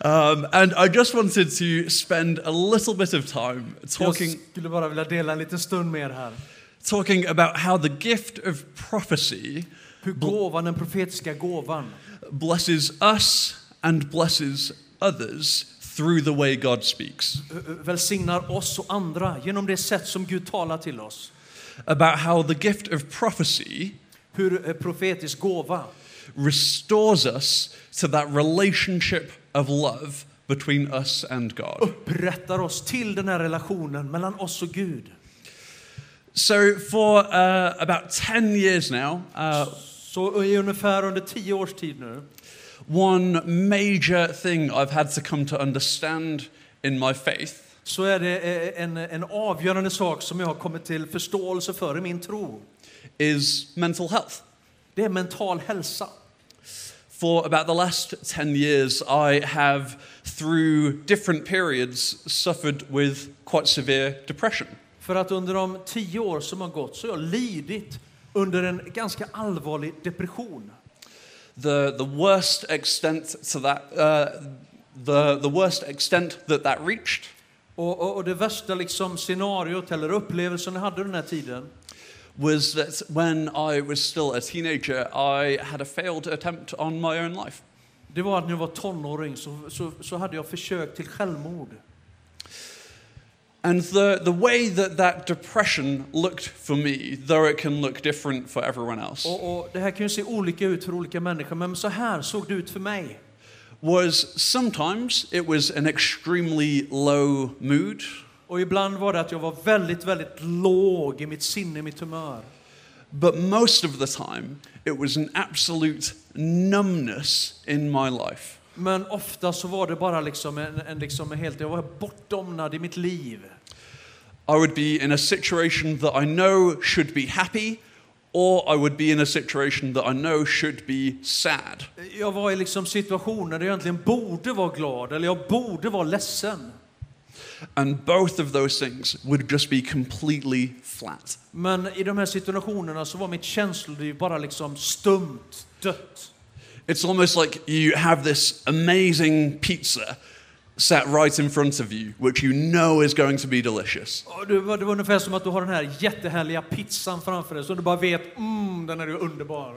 Speaker 3: Um, and I just wanted to spend a little bit of time talking,
Speaker 2: Jag skulle bara vilja dela en liten stund med er här.
Speaker 3: talking about how the gift of prophecy
Speaker 2: Hur gåvan, den profetiska gåvan,
Speaker 3: blesses us and blesses others through the way God speaks.
Speaker 2: välsignar oss och andra genom det sätt som Gud talar till oss.
Speaker 3: About how the gift of prophecy
Speaker 2: Hur eh, profetisk gåva
Speaker 3: restores us to that relationship of love between us and God.
Speaker 2: upprättar oss till den här relationen mellan oss och Gud.
Speaker 3: So, for uh, about 10 years now, uh,
Speaker 2: Så i ungefär under tio års tid nu
Speaker 3: one major thing I've had to come to understand in my faith
Speaker 2: så är det eh, en, en avgörande sak som jag har kommit till förståelse för i min tro.
Speaker 3: is mental health.
Speaker 2: Det är mental hälsa.
Speaker 3: For about the last 10 years, I have, through different periods, suffered with quite severe depression.
Speaker 2: För att under de tio år som har gått så har jag lidit under en ganska allvarlig depression.
Speaker 3: The, the worst extent to that, uh, the, the worst extent that that reached
Speaker 2: Och, och, och det värsta liksom scenariot eller upplevelsen jag hade den här tiden
Speaker 3: was that when I was still a teenager, I had a failed attempt on my own life.
Speaker 2: det var att när jag var tonåring så, så, så hade jag försök till självmord.
Speaker 3: And the, the way that that depression looked for me, though it can look different for everyone else,
Speaker 2: Och, och det här kan ju se olika ut för olika människor, men så här såg det ut för mig.
Speaker 3: was sometimes it was an extremely low mood,
Speaker 2: Och ibland var det att jag var väldigt, väldigt låg i mitt sinne, i mitt humör.
Speaker 3: but most of the time it was an absolute numbness in my life.
Speaker 2: Men ofta så var det bara liksom en, en, liksom helt, jag var bortdomnad i mitt liv.
Speaker 3: I would be in a situation that I know should be happy, or I would be in a situation that I know should be sad.
Speaker 2: Jag var i liksom situationer där jag egentligen borde vara glad, eller jag borde vara ledsen.
Speaker 3: And both of those things would just be completely flat.
Speaker 2: Men i de här situationerna så var mitt känsloliv bara liksom stumt, dött.
Speaker 3: It's almost like you have this amazing pizza sat right in front of you, which you know is going to be delicious.
Speaker 2: Det, var, det var ungefär som att du har den här jättehärliga pizzan framför dig, så du bara vet, mm, den är ju underbar.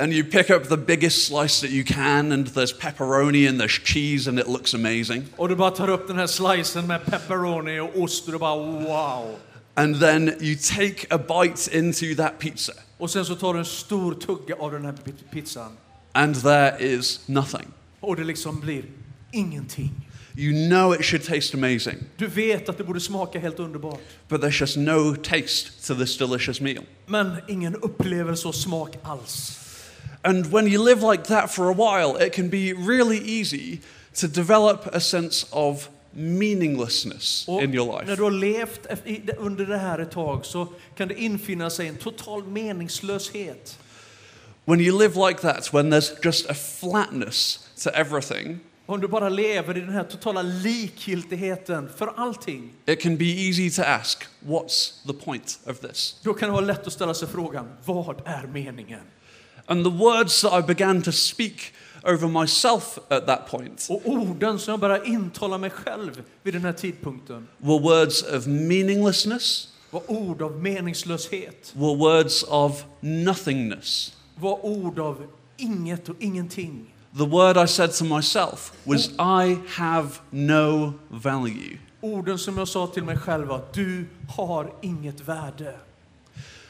Speaker 3: And you pick up the biggest slice that you can, and there's pepperoni and there's cheese, and it looks amazing.
Speaker 2: Och du bara tar upp den här slicen med pepperoni och ost och du bara wow.
Speaker 3: And then you take a bite into that pizza,
Speaker 2: Och sen så tar du en stor tugga av den här pi- pizzan.
Speaker 3: And there is nothing.
Speaker 2: Och det liksom blir ingenting.
Speaker 3: You know it should taste amazing,
Speaker 2: Du vet att det borde smaka helt underbart.
Speaker 3: but there's just no taste to this delicious meal.
Speaker 2: Men ingen upplevelse och smak alls.
Speaker 3: And when you live like that for a while, it can be really easy to develop a sense of meaninglessness
Speaker 2: Och
Speaker 3: in your
Speaker 2: när
Speaker 3: life.
Speaker 2: du har levt under det här ett tag så kan det infinna sig en total meningslöshet.
Speaker 3: When you live like that, when there's just a flatness to everything,
Speaker 2: Om du bara lever i den här totala likgiltigheten för allting,
Speaker 3: it can be easy to ask, what's the point of this?
Speaker 2: då kan det vara lätt att ställa sig frågan, vad är meningen?
Speaker 3: And the words that I began to speak over myself at that point
Speaker 2: Och orden som jag började intala mig själv vid den här tidpunkten
Speaker 3: were words of meaninglessness,
Speaker 2: var ord av meningslöshet,
Speaker 3: were words of nothingness.
Speaker 2: Var ord av inget och ingenting.
Speaker 3: The word I said to myself was, I have no value.
Speaker 2: Orden som jag sa till mig själv var, du har inget värde.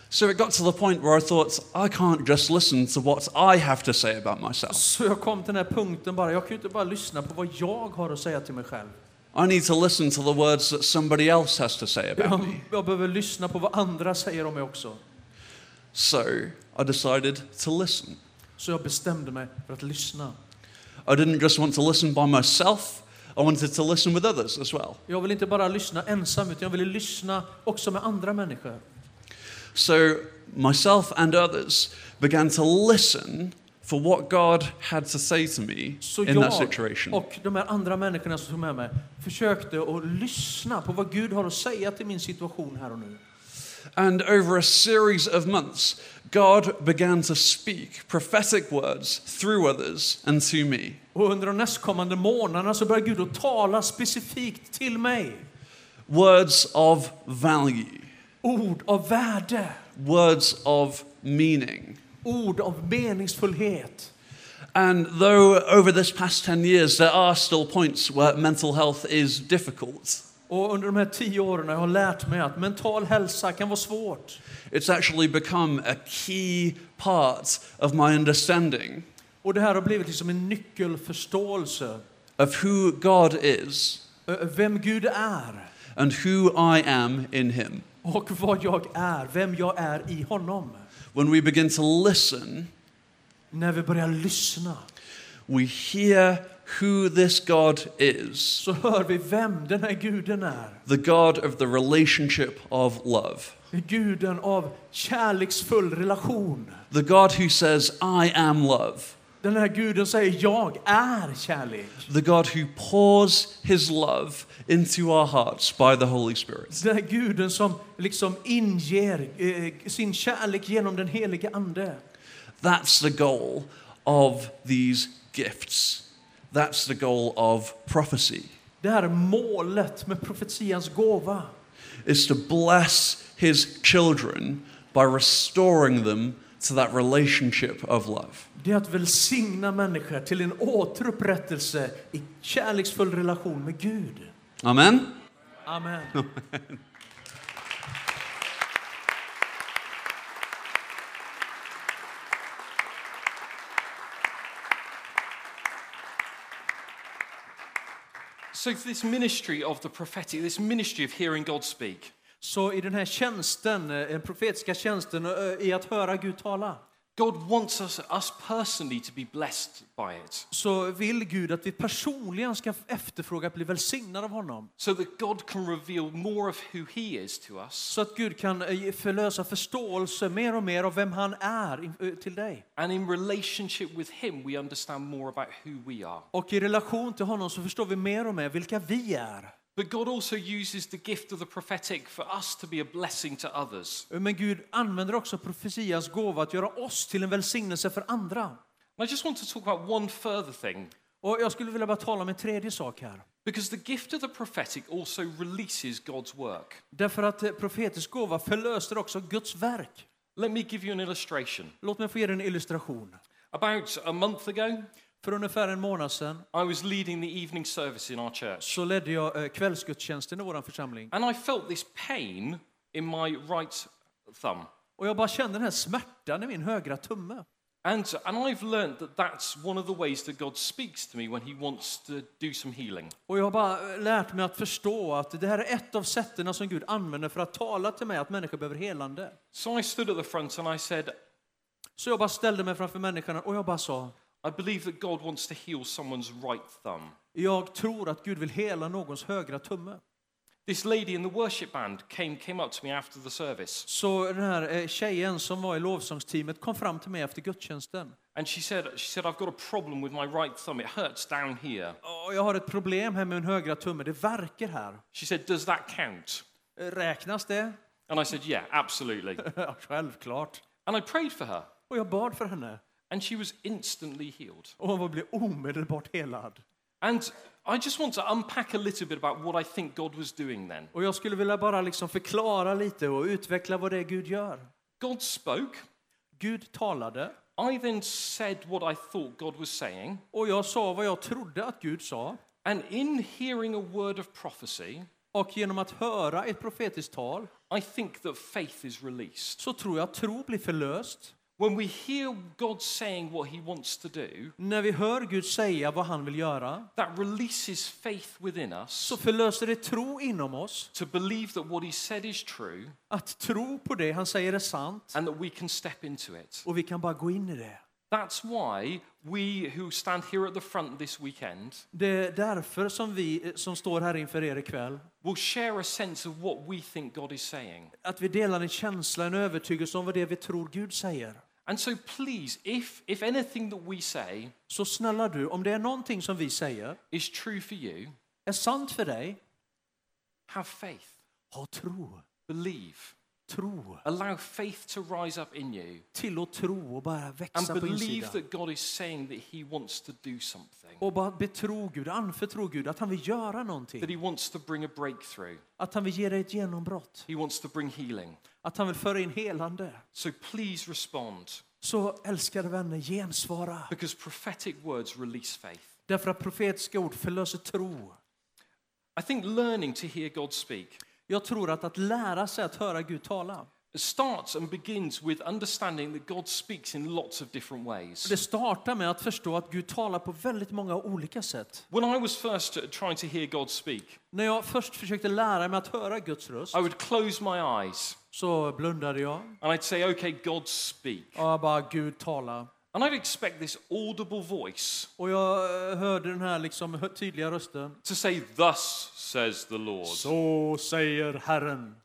Speaker 3: So it got to the point where I thought, I can't just listen to what I have to say about myself.
Speaker 2: Så jag kom till den här punkten bara, jag kan ju inte bara lyssna på vad jag har att säga till mig själv.
Speaker 3: I need to listen to the words that somebody else has to say about
Speaker 2: Jag,
Speaker 3: me.
Speaker 2: jag behöver lyssna på vad andra säger om mig också.
Speaker 3: So I decided to listen.
Speaker 2: Så jag bestämde mig för att lyssna.
Speaker 3: I didn't just want to listen by myself, I wanted to listen with others as well.
Speaker 2: Jag vill inte bara lyssna ensam, utan jag ville lyssna också med andra människor.
Speaker 3: So myself and others began to listen for what God had to say to me
Speaker 2: Så
Speaker 3: in that situation.
Speaker 2: och de här andra människorna som tog med mig försökte att lyssna på vad Gud har att säga till min situation här och nu.
Speaker 3: And over a series of months, God began to speak prophetic words through others and to me.
Speaker 2: Och under de nästkommande månaderna så började Gud att tala specifikt till mig.
Speaker 3: Words of value,
Speaker 2: Ord av värde,
Speaker 3: words of meaning.
Speaker 2: ord av meningsfullhet.
Speaker 3: And though over this past 10 years there are still points where mental health is difficult,
Speaker 2: Och under de här tio åren har jag lärt mig att mental hälsa kan vara svårt.
Speaker 3: it's actually become a key part of my understanding
Speaker 2: Och det här har blivit liksom en nyckelförståelse.
Speaker 3: of who God is
Speaker 2: Ö, Vem Gud är
Speaker 3: and who I am in Him.
Speaker 2: och vad jag är, vem jag är i honom.
Speaker 3: When we begin to listen,
Speaker 2: När vi börjar lyssna
Speaker 3: we hear who this God is
Speaker 2: så hör vi vem den här guden är.
Speaker 3: the God of the relationship of love,
Speaker 2: Guden av kärleksfull relation.
Speaker 3: the God who says, I am love,
Speaker 2: Den här guden säger jag är kärlek.
Speaker 3: the God who pours His love into our hearts by the Holy Spirit.
Speaker 2: Den här guden som liksom inger eh, sin kärlek genom den helige ande.
Speaker 3: That's the goal of these gifts. That's the goal of prophecy,
Speaker 2: Det här är målet med profetians gåva.
Speaker 3: is to bless his children by restoring them to that relationship of love.
Speaker 2: Det är att välsigna människor till en återupprättelse i kärleksfull relation med Gud.
Speaker 3: Amen?
Speaker 2: Amen.
Speaker 1: So, this ministry of the prophetic, this ministry of hearing God speak,
Speaker 2: Så i den här tjänsten, eh, den profetiska tjänsten, eh, i att höra Gud tala,
Speaker 1: God wants us, us personally to be blessed by it.
Speaker 2: så vill Gud att vi personligen ska efterfråga att bli välsignade av honom.
Speaker 1: So that God can reveal more of who He is to us.
Speaker 2: Så att Gud kan eh, förlösa förståelse mer och mer av vem han är eh, till dig.
Speaker 1: And in relationship with Him, we understand more about who we are.
Speaker 2: Och i relation till honom så förstår vi mer och mer vilka vi är.
Speaker 1: But God also uses the gift of the prophetic for us to be a blessing to others.
Speaker 2: Men Gud använder också profetians gåva att göra oss till en välsignelse för andra.
Speaker 1: And I just want to talk about one further thing.
Speaker 2: Och jag skulle vilja bara tala om en tredje sak här.
Speaker 1: Because the gift of the prophetic also releases God's work.
Speaker 2: Därför att eh, profetisk gåva förlöser också Guds verk.
Speaker 1: Let me give you an illustration.
Speaker 2: Låt mig få ge en illustration.
Speaker 1: About a month ago,
Speaker 2: För ungefär en månad sedan
Speaker 1: I was leading the evening service in our church.
Speaker 2: så ledde jag eh, kvällsgudstjänsten i vår församling.
Speaker 1: And I felt this pain in my right thumb.
Speaker 2: Och jag bara kände den här smärtan i min högra tumme.
Speaker 1: And, and I've learned that that's one of the ways that God speaks to me when He wants to do some healing.
Speaker 2: Och jag har bara eh, lärt mig att förstå att det här är ett av sätten som Gud använder för att tala till mig att människor behöver helande.
Speaker 1: So I stood at the front and I said,
Speaker 2: Så jag bara ställde mig framför människorna och jag bara sa,
Speaker 1: I believe that God wants to heal someone's right thumb.
Speaker 2: jag tror att Gud vill hela någons högra tumme.
Speaker 1: This lady in the worship band came, came up to me after the service
Speaker 2: Så den här eh, tjejen som var i lovsångsteamet kom fram till mig efter gudstjänsten.
Speaker 1: and she said, she said, I've got a problem with my right thumb. It hurts down here.
Speaker 2: "Åh, Jag har ett problem här med min högra tumme, det verkar här.
Speaker 1: She said, Does that count?
Speaker 2: Eh, Räknas det?
Speaker 1: And I said, Yeah, absolutely.
Speaker 2: Självklart.
Speaker 1: And I prayed for her
Speaker 2: Och jag bad för henne.
Speaker 1: And she was instantly healed.
Speaker 2: Och hon blev omedelbart helad.
Speaker 1: And I just want to unpack a little bit about what I think God was doing then.
Speaker 2: Och jag skulle vilja bara liksom förklara lite och utveckla vad det är Gud gör.
Speaker 1: God spoke.
Speaker 2: Gud talade
Speaker 1: I then said what I thought God was saying.
Speaker 2: och jag sa vad jag trodde att Gud sa.
Speaker 1: And in hearing a word of prophecy,
Speaker 2: Och genom att höra ett profetiskt tal
Speaker 1: I think that faith is released.
Speaker 2: så tror jag att tro blir förlöst.
Speaker 1: When we hear God saying what he wants to do,
Speaker 2: När vi hör Gud säga vad han vill göra
Speaker 1: that releases faith within us
Speaker 2: så förlöser det tro inom oss.
Speaker 1: to believe that what he said is true
Speaker 2: Att tro på det han säger är sant
Speaker 1: and that we can step into it.
Speaker 2: och vi kan bara gå in i det.
Speaker 1: That's why we who stand here at the front this weekend
Speaker 2: Det är därför som vi eh, som står här inför er ikväll,
Speaker 1: will share a sense of what we think God is saying.
Speaker 2: att vi delar en känsla, en övertygelse om vad det är vi tror Gud säger.
Speaker 1: And so please, if, if anything that we say
Speaker 2: Så snälla du, om det är någonting som vi säger
Speaker 1: is true for you,
Speaker 2: är sant för dig,
Speaker 1: have faith,
Speaker 2: ha tro.
Speaker 1: believe.
Speaker 2: Tro.
Speaker 1: Allow faith to rise up in you
Speaker 2: Till att tro och bara
Speaker 1: and
Speaker 2: växa på
Speaker 1: believe that God is saying that He wants to do something,
Speaker 2: Och bara betro Gud, anförtro Gud att han vill göra någonting.
Speaker 1: that He wants to bring a breakthrough,
Speaker 2: Att han vill ge dig ett genombrott.
Speaker 1: He wants to bring healing.
Speaker 2: Att han vill föra in helande.
Speaker 1: So please respond
Speaker 2: Så älskade vänner, gensvara.
Speaker 1: because prophetic words release faith.
Speaker 2: Därför att profetiska ord förlöser tro.
Speaker 1: I think learning to hear God speak
Speaker 2: Jag tror att att lära sig att höra Gud tala,
Speaker 1: starts and begins with understanding that God speaks in lots of different ways.
Speaker 2: det startar med att förstå att Gud talar på väldigt många olika sätt.
Speaker 1: When I was first trying to hear God speak,
Speaker 2: När jag först försökte lära mig att höra Guds röst
Speaker 1: I would close my eyes
Speaker 2: så blundade jag
Speaker 1: and I'd say, Okay, God, speak.
Speaker 2: och jag bara Gud tala.
Speaker 1: And I'd expect this audible voice
Speaker 2: Och jag eh, hörde den här liksom hö- tydliga rösten.
Speaker 1: to say, Thus says the Lord.
Speaker 2: Så säger Herren.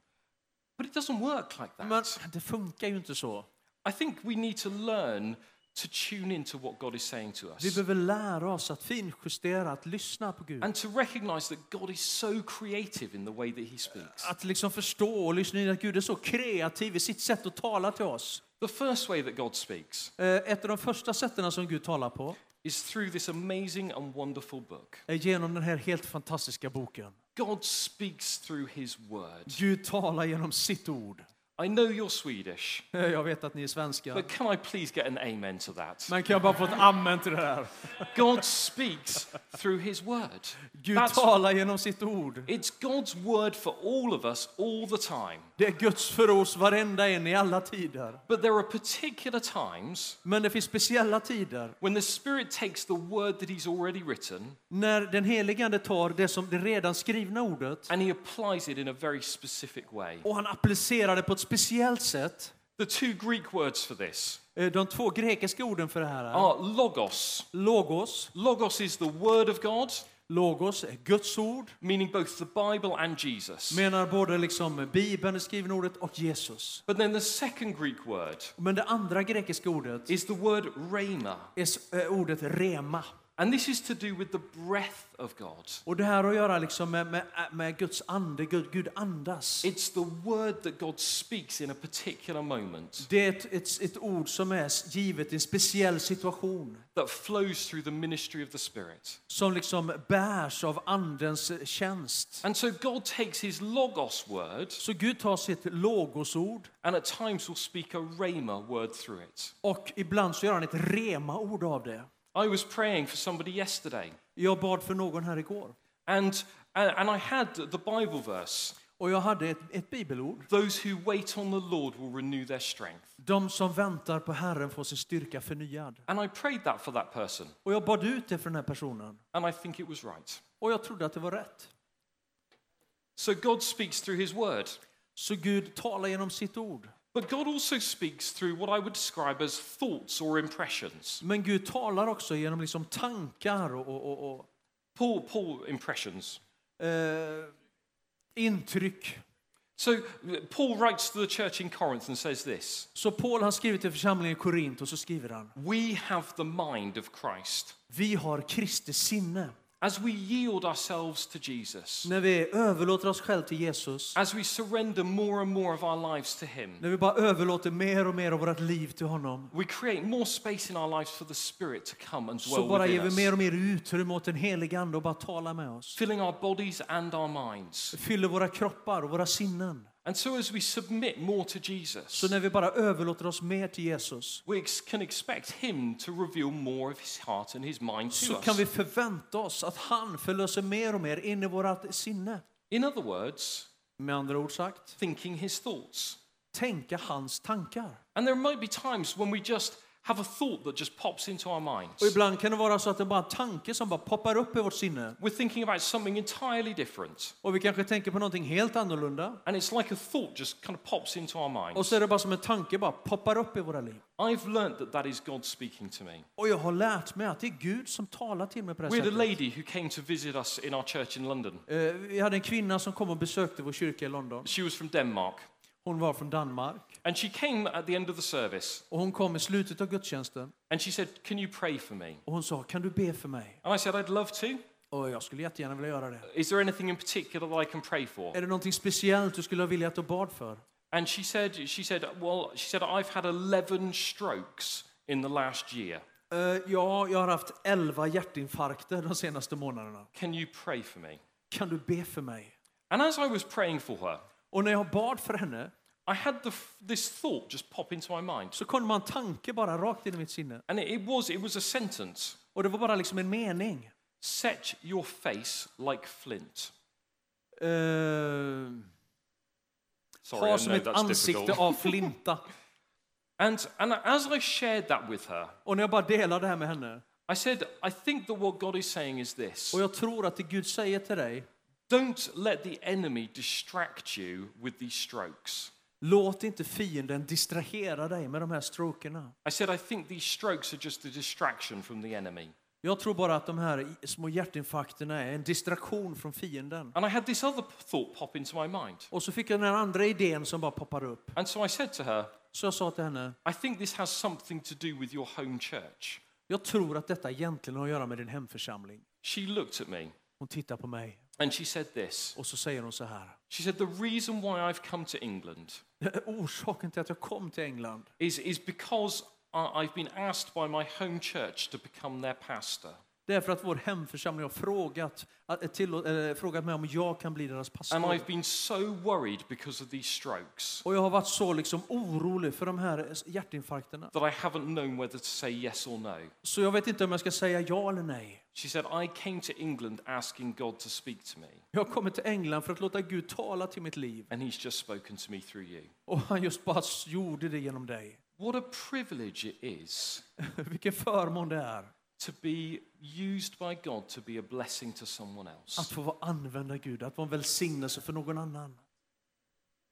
Speaker 1: But it doesn't work like
Speaker 2: Men
Speaker 1: that.
Speaker 2: det funkar ju inte så.
Speaker 1: I think we need to learn to tune into what God is saying to
Speaker 2: Vi
Speaker 1: us
Speaker 2: behöver lära oss att finjustera, att lyssna på Gud.
Speaker 1: and to recognize that God is so creative in the way that He speaks.
Speaker 2: Att liksom förstå och lyssna in att Gud är så kreativ i sitt sätt att tala till oss.
Speaker 1: The first way that God speaks
Speaker 2: Eh, Ett av de första sätten som Gud talar på
Speaker 1: is through this amazing and wonderful book.
Speaker 2: är genom den här helt fantastiska boken.
Speaker 1: God speaks through His word.
Speaker 2: Gud talar genom sitt ord.
Speaker 1: I know you're Swedish,
Speaker 2: Jag vet att ni är svenska.
Speaker 1: but can I please get an amen to that?
Speaker 2: Men kan jag bara få ett amen till det här?
Speaker 1: God speaks through His word.
Speaker 2: Gud
Speaker 1: That's-
Speaker 2: talar genom sitt ord.
Speaker 1: It's God's word for all of us all the time.
Speaker 2: Det är Guds för oss varenda en i alla tider.
Speaker 1: But there are particular times
Speaker 2: Men det finns speciella tider
Speaker 1: when the Spirit takes the word that He's already written
Speaker 2: när den helige Ande tar det som det redan skrivna ordet
Speaker 1: and He applies it in a very specific way.
Speaker 2: och han applicerar det på ett speciellt sätt.
Speaker 1: The two Greek words for this
Speaker 2: Eh, De två grekiska orden för det här är
Speaker 1: are logos.
Speaker 2: logos.
Speaker 1: Logos is the word of God,
Speaker 2: Logos är Guds ord,
Speaker 1: meaning both the Bible and Jesus.
Speaker 2: menar både liksom Bibeln, det skrivna ordet, och Jesus.
Speaker 1: But then the second Greek word
Speaker 2: Men det andra grekiska ordet
Speaker 1: is the word rhema.
Speaker 2: är eh, ordet rema.
Speaker 1: And this is to do with the breath of God.
Speaker 2: Och det här har att göra liksom med, med, med Guds ande, Gud, Gud andas.
Speaker 1: It's the word that God speaks in a particular moment
Speaker 2: Det är ett, ett, ett ord som är givet i en speciell situation.
Speaker 1: that flows through the ministry of the Spirit.
Speaker 2: Som liksom bärs av andens tjänst.
Speaker 1: And so God takes his logos word
Speaker 2: Så Gud tar sitt logosord
Speaker 1: and at times will speak a rhema word through it.
Speaker 2: och ibland så gör han ett rema-ord av det.
Speaker 1: I was praying for somebody yesterday
Speaker 2: Jag bad för någon här igår.
Speaker 1: and, and and I had the Bible verse
Speaker 2: Och jag hade ett, ett bibelord.
Speaker 1: Those who wait on the Lord will renew their strength.
Speaker 2: De som väntar på Herren får sin styrka förnyad.
Speaker 1: And I prayed that for that person,
Speaker 2: Och jag bad ut det för den här personen.
Speaker 1: and I think it was right.
Speaker 2: Och jag trodde att det var rätt.
Speaker 1: So God speaks through his word.
Speaker 2: Så Gud talar genom sitt ord.
Speaker 1: But God also speaks through what I would describe as thoughts or impressions.
Speaker 2: Men Gud talar också genom liksom tankar och, och, och,
Speaker 1: Paul, Paul impressions.
Speaker 2: eh, intryck.
Speaker 1: So Paul writes to the church in Corinth and says this
Speaker 2: Så Paul har skrivit till församlingen i Korint och så skriver han.
Speaker 1: We have the mind of Christ.
Speaker 2: Vi har Kristi sinne.
Speaker 1: As we yield ourselves to Jesus,
Speaker 2: När vi överlåter oss själva till Jesus.
Speaker 1: as we surrender more and more of our lives to Him,
Speaker 2: När vi bara överlåter mer och mer av vårt liv till honom.
Speaker 1: we create more space in our lives for the Spirit to come and
Speaker 2: Så
Speaker 1: dwell
Speaker 2: bara ger vi mer och mer utrymme åt den helige Ande och bara tala med oss.
Speaker 1: filling our bodies and our minds.
Speaker 2: Fyller våra kroppar och våra sinnen.
Speaker 1: And so, as we submit more to Jesus,
Speaker 2: Så när vi bara överlåter oss mer till Jesus
Speaker 1: we can expect Him to reveal more of His heart and His mind
Speaker 2: så
Speaker 1: to
Speaker 2: kan vi förvänta oss att han förlöser mer och mer in i vårt sinne.
Speaker 1: In other words,
Speaker 2: Med andra ord sagt,
Speaker 1: thinking His thoughts.
Speaker 2: tänka hans tankar.
Speaker 1: And there might be times when we just have a thought that just pops into our minds.
Speaker 2: Och ibland kan det vara så att det bara är en tanke som bara poppar upp i vårt sinne.
Speaker 1: We're thinking about something entirely different.
Speaker 2: Och vi kanske tänker på någonting helt annorlunda.
Speaker 1: And it's like a thought just kind of pops into our
Speaker 2: Och
Speaker 1: minds.
Speaker 2: så är det bara som en tanke bara poppar upp i våra liv.
Speaker 1: I've learned that that is God speaking to me.
Speaker 2: Och jag har lärt mig att det är Gud som talar till mig på det
Speaker 1: We had a lady who came to visit us in our church in London.
Speaker 2: Eh, Vi hade en kvinna som kom och besökte vår kyrka i London.
Speaker 1: She was from Denmark.
Speaker 2: Hon var från Danmark.
Speaker 1: And she came at the end of the service
Speaker 2: Och hon kom i slutet av gudstjänsten.
Speaker 1: and she said, Can you pray for me?
Speaker 2: Och hon sa, kan du be för mig?
Speaker 1: And I said, I'd love to.
Speaker 2: Och jag skulle jättegärna vilja göra det.
Speaker 1: Is there anything in particular that I can pray for?
Speaker 2: Är det någonting speciellt du skulle vilja att du bad för?
Speaker 1: And she said, she said, well, she said, I've had 11 strokes in the last year.
Speaker 2: Eh, ja, jag har haft 11 hjärtinfarkter de senaste månaderna.
Speaker 1: Can you pray for me?
Speaker 2: Kan du be för mig?
Speaker 1: And as I was praying for her,
Speaker 2: Och när jag bad för henne
Speaker 1: I had the, this thought just pop into my mind.
Speaker 2: så kom man en tanke bara rakt in i mitt sinne.
Speaker 1: And it, it was, it was a sentence.
Speaker 2: Och det var bara liksom en mening.
Speaker 1: Set your face like flint.
Speaker 2: Eh,
Speaker 1: Sorry,
Speaker 2: ha som ett ansikte
Speaker 1: difficult.
Speaker 2: av flinta.
Speaker 1: And, and as I shared that with her,
Speaker 2: Och när jag bara delade det här med henne.
Speaker 1: I said, I think that what God is saying is this
Speaker 2: Och jag tror att det Gud säger till dig,
Speaker 1: Don't let the enemy distract you with these strokes.
Speaker 2: Låt inte fienden distrahera dig med de här strokerna.
Speaker 1: I said, I think these strokes are just a distraction from the enemy.
Speaker 2: Jag tror bara att de här små hjärtinfarkterna är en distraktion från fienden.
Speaker 1: And I had this other thought pop into my mind.
Speaker 2: Och så fick jag den här andra idén som bara poppar upp.
Speaker 1: And so I said to her,
Speaker 2: Så jag sa till henne,
Speaker 1: I think this has something to do with your home church.
Speaker 2: jag tror att detta egentligen har att göra med din hemförsamling.
Speaker 1: She looked at me
Speaker 2: Hon tittar på mig
Speaker 1: and she said this.
Speaker 2: och så säger hon så här.
Speaker 1: She said, The reason why I've come to England
Speaker 2: Orsaken till att jag kom till England
Speaker 1: is, is because I've been asked by my home church to become their pastor.
Speaker 2: Det är för att vår hemförsamling har frågat, att- tillå- eh, frågat mig om jag kan bli deras
Speaker 1: And
Speaker 2: pastor.
Speaker 1: I've been so worried because of these strokes
Speaker 2: Och jag har varit så liksom orolig för de här hjärtinfarkterna.
Speaker 1: that I haven't known whether to say yes or no.
Speaker 2: Så jag vet inte om jag ska säga ja eller nej.
Speaker 1: She said, I came to England asking God to speak to me,
Speaker 2: Jag kommit till England för att låta Gud tala till mitt liv.
Speaker 1: and He's just spoken to me through you.
Speaker 2: Och han just bara gjorde det genom dig.
Speaker 1: What a privilege it is
Speaker 2: Vilken förmån det är
Speaker 1: to be used by God to be a blessing to someone
Speaker 2: att
Speaker 1: else.
Speaker 2: få vara använda Gud, att vara en välsignelse för någon annan.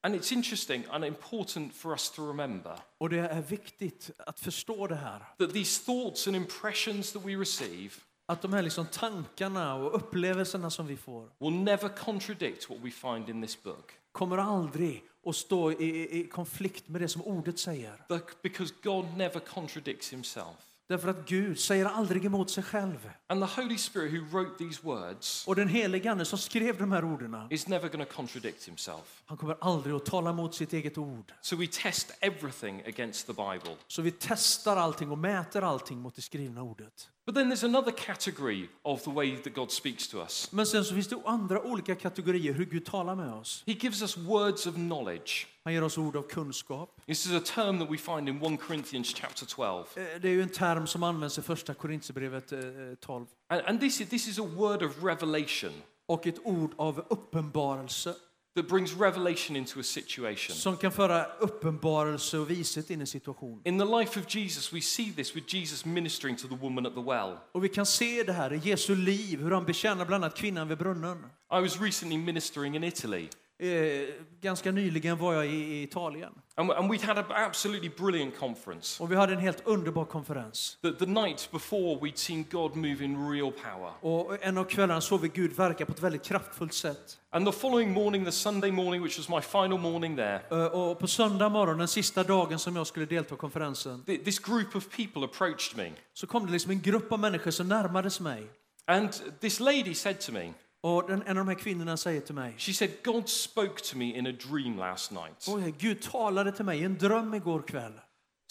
Speaker 1: And it's interesting and important for us to remember
Speaker 2: Och det är viktigt att förstå det här.
Speaker 1: that these thoughts and impressions that we receive
Speaker 2: Att de här liksom tankarna och upplevelserna som vi får
Speaker 1: will never contradict what we find in this book.
Speaker 2: kommer aldrig att stå i, i konflikt med det som ordet säger.
Speaker 1: Because God never contradicts himself.
Speaker 2: Därför att Gud säger aldrig emot sig själv.
Speaker 1: And the Holy Spirit who wrote these words
Speaker 2: Och den helige Ande som skrev de här orden,
Speaker 1: is never going to contradict himself.
Speaker 2: han kommer aldrig att tala emot sitt eget ord.
Speaker 1: So we test everything against the Bible.
Speaker 2: Så vi testar allting och mäter allting mot det skrivna ordet.
Speaker 1: But then there's another category of the way that God speaks to us.
Speaker 2: Men sen så finns det andra olika kategorier hur Gud talar med oss.
Speaker 1: He gives us words of knowledge.
Speaker 2: Han ger oss ord av kunskap.
Speaker 1: This is a term that we find in 1 Corinthians chapter 12.
Speaker 2: Eh, Det är ju en term som används i första Korintierbrevet eh, 12.
Speaker 1: And, and this, is, this is a word of revelation
Speaker 2: Och ett ord av uppenbarelse
Speaker 1: that brings revelation into a situation.
Speaker 2: som kan föra uppenbarelse och vishet in i situationen.
Speaker 1: In the life of Jesus, we see this with Jesus ministering to the woman at the well.
Speaker 2: Och vi kan se det här i Jesu liv, hur han betjänar bland annat kvinnan vid brunnen.
Speaker 1: I was recently ministering in Italy,
Speaker 2: Eh, ganska nyligen var jag i, i Italien
Speaker 1: and, and we'd had an absolutely brilliant conference.
Speaker 2: och vi hade en helt underbar konferens.
Speaker 1: The, the night before, we'd seen God move in real power.
Speaker 2: Och en av kvällarna såg vi Gud verka på ett väldigt kraftfullt sätt.
Speaker 1: And the following morning, the Sunday morning, which was my final morning there,
Speaker 2: Eh, Och på söndag morgon, den sista dagen som jag skulle delta i konferensen,
Speaker 1: th- this group of people approached me.
Speaker 2: så kom det liksom en grupp av människor som närmade sig mig.
Speaker 1: And this lady said to me,
Speaker 2: Och den, en av de här kvinnorna säger till mig,
Speaker 1: she said, God spoke to me in a dream last night
Speaker 2: Oj, Gud talade till mig i en dröm igår kväll.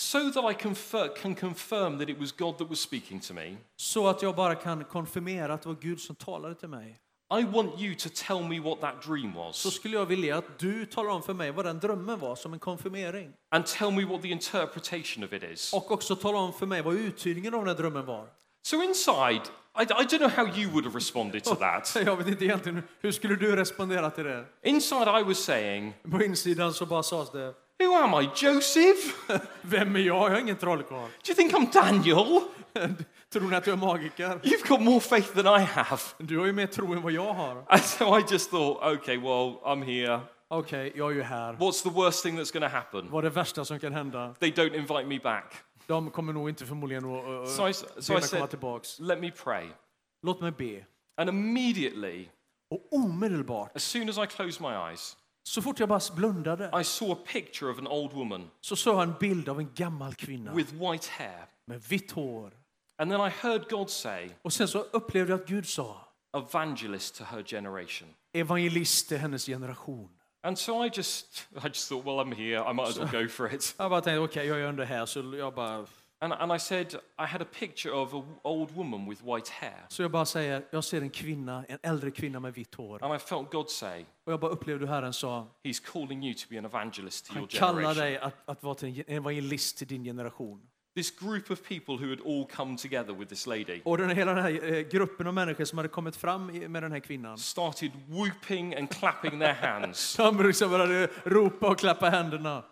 Speaker 1: so that I confer- can confirm that it was God that was speaking to me.
Speaker 2: Så att jag bara kan konfirmera att det var Gud som talade till mig.
Speaker 1: I want you to tell me what that dream
Speaker 2: Så
Speaker 1: was
Speaker 2: skulle jag vilja att du talar om för mig vad den drömmen var som en konfirmering.
Speaker 1: and tell me what the interpretation of it is.
Speaker 2: Och också tala om för mig vad uttydningen av den drömmen var.
Speaker 1: So, inside, I, I don't know how you would have responded to oh, that.
Speaker 2: Jag vet inte egentligen, hur skulle du respondera till det?
Speaker 1: Inside, I was saying,
Speaker 2: På insidan så bara sades det,
Speaker 1: Who am I, Joseph?
Speaker 2: vem är jag? Jag är ingen trollkarl.
Speaker 1: Do you think I'm Daniel?
Speaker 2: Tror ni att jag är magiker?
Speaker 1: You've got more faith than I have.
Speaker 2: Du har ju mer tro än vad jag har.
Speaker 1: And so I just thought, okay, well, I'm here.
Speaker 2: Okej, jag är ju här.
Speaker 1: What's the worst thing that's going to happen?
Speaker 2: Vad är det värsta som kan hända?
Speaker 1: They don't invite me back.
Speaker 2: De kommer nog inte förmodligen att
Speaker 1: So I, so I
Speaker 2: komma
Speaker 1: said,
Speaker 2: tillbaks.
Speaker 1: let me pray.
Speaker 2: Låt mig be.
Speaker 1: And immediately,
Speaker 2: Och omedelbart,
Speaker 1: as soon as I closed my eyes,
Speaker 2: så fort jag bara blundade,
Speaker 1: I saw a picture of an old woman
Speaker 2: så såg jag en bild av en gammal kvinna
Speaker 1: with white hair.
Speaker 2: med vitt hår.
Speaker 1: And then I heard God say,
Speaker 2: Och sen så upplevde jag att Gud sa,
Speaker 1: evangelist to her generation.
Speaker 2: evangelist till hennes generation.
Speaker 1: And so I just, I just thought, well, I'm here. I might as well go for it.
Speaker 2: Jag bara tänkte, okej, jag är ändå här, så jag bara,
Speaker 1: And, and I said, I had a picture of an old woman with white hair.
Speaker 2: så jag bara säger, jag ser en kvinna, en äldre kvinna med vitt hår.
Speaker 1: And I felt God say,
Speaker 2: Och jag bara upplevde hur Herren sa,
Speaker 1: He's calling you to be an evangelist to
Speaker 2: han
Speaker 1: your
Speaker 2: kallar
Speaker 1: generation.
Speaker 2: dig att, att vara till en evangelist till din generation.
Speaker 1: This group of people who had all come together with this lady
Speaker 2: Och den, hela den här eh, gruppen av människor som hade kommit fram med den här kvinnan,
Speaker 1: started whooping and clapping their hands.
Speaker 2: de liksom började ropa och klappa händerna.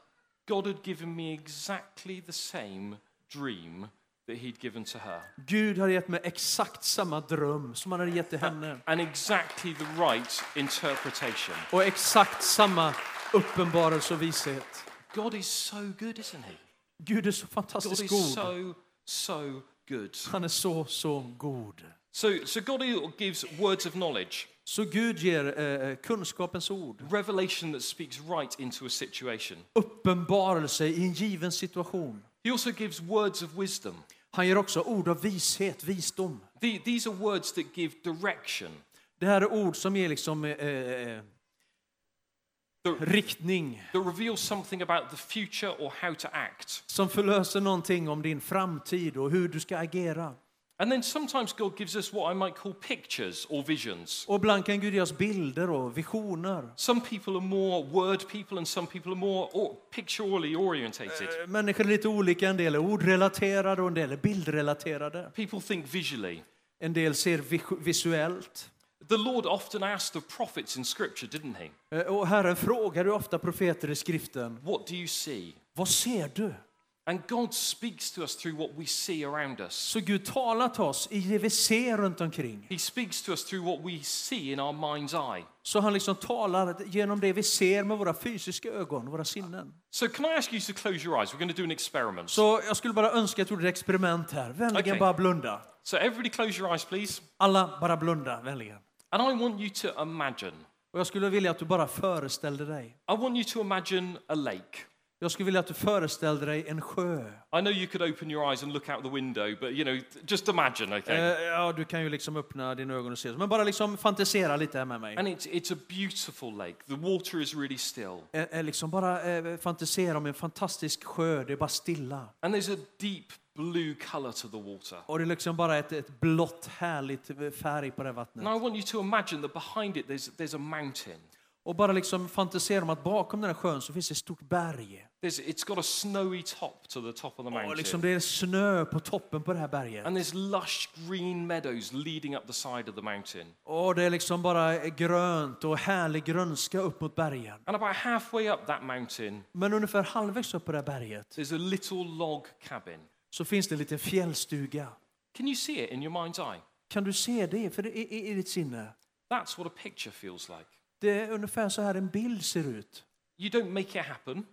Speaker 1: God had given me exactly the same dream that He'd given to her,
Speaker 2: Gud hade gett mig exakt samma dröm som han hade gett till henne.
Speaker 1: and exactly the right interpretation.
Speaker 2: Och exakt samma uppenbarelse och vishet.
Speaker 1: God is so good, isn't He?
Speaker 2: Gud är så
Speaker 1: God
Speaker 2: fantastiskt
Speaker 1: is
Speaker 2: god.
Speaker 1: so, so good.
Speaker 2: Han är så, så god.
Speaker 1: So, so God gives words of knowledge,
Speaker 2: Så Gud ger eh, kunskapens ord,
Speaker 1: revelation that speaks right into a situation.
Speaker 2: uppenbarelse i en given situation.
Speaker 1: He also gives words of wisdom.
Speaker 2: Han ger också ord av vishet, visdom.
Speaker 1: The- These are words that give direction.
Speaker 2: Det här är ord som ger liksom eh,
Speaker 1: act.
Speaker 2: som förlöser någonting om din framtid och hur du ska agera.
Speaker 1: And then sometimes God gives us what I might call pictures or visions.
Speaker 2: Och ibland kan Gud ge oss bilder och visioner.
Speaker 1: Some people are more word people and some people are more or picturally orientated.
Speaker 2: Eh, Människor är lite olika, en del är ordrelaterade och en del är bildrelaterade.
Speaker 1: People think visually.
Speaker 2: En del ser vis- visuellt.
Speaker 1: The Lord often asked the prophets in scripture, didn't he?
Speaker 2: Eh, Och Herren frågar ju ofta profeter i skriften,
Speaker 1: What do you see?
Speaker 2: vad ser du?
Speaker 1: And God speaks to us through what we see around us.
Speaker 2: Så Gud talar till oss i det vi ser runt omkring.
Speaker 1: He speaks to us through what we see in our mind's eye.
Speaker 2: Så han liksom talar genom det vi ser med våra fysiska ögon, våra sinnen.
Speaker 1: So, can I ask you to close your eyes? We're going to do an experiment.
Speaker 2: Så jag skulle bara önska att jag gjorde ett experiment här. Vänligen bara blunda.
Speaker 1: So, everybody, close your eyes, please.
Speaker 2: Alla bara blunda, vänligen.
Speaker 1: And I want you to imagine.
Speaker 2: Och jag skulle vilja att du bara föreställde dig.
Speaker 1: I want you to imagine a lake.
Speaker 2: Jag skulle vilja att du föreställde dig en sjö.
Speaker 1: I know you could open your eyes and look out the window, but you know, just imagine, okay?
Speaker 2: Eh, ja, du kan ju liksom öppna dina ögon och se. Men bara liksom fantisera lite här med mig.
Speaker 1: and it's, it's a beautiful lake. The water is really still.
Speaker 2: Eh, eh, liksom bara eh, fantisera om en fantastisk sjö, det är bara stilla.
Speaker 1: And there's a deep blue color to the water.
Speaker 2: Och det är liksom bara ett, ett blått härligt färg på det vattnet.
Speaker 1: Now, I want you to imagine that behind it there's, there's a mountain.
Speaker 2: Och bara liksom fantisera om att bakom den här sjön så finns ett stort berg.
Speaker 1: There's, it's got a snowy top to the top of the
Speaker 2: Och
Speaker 1: mountain.
Speaker 2: liksom det är snö på toppen på det här berget.
Speaker 1: And there's lush green meadows leading up the side of the mountain.
Speaker 2: Och det är liksom bara grönt och härlig grönska upp mot bergen.
Speaker 1: And about halfway up that mountain,
Speaker 2: Men ungefär halvvägs upp på det här berget
Speaker 1: there's a little log cabin.
Speaker 2: Så finns det en liten fjällstuga.
Speaker 1: Can you see it in your mind's eye?
Speaker 2: Kan du se det för det i, i, i ditt sinne?
Speaker 1: That's what a picture feels like.
Speaker 2: Det är ungefär så här en bild ser ut.
Speaker 1: You don't make it happen,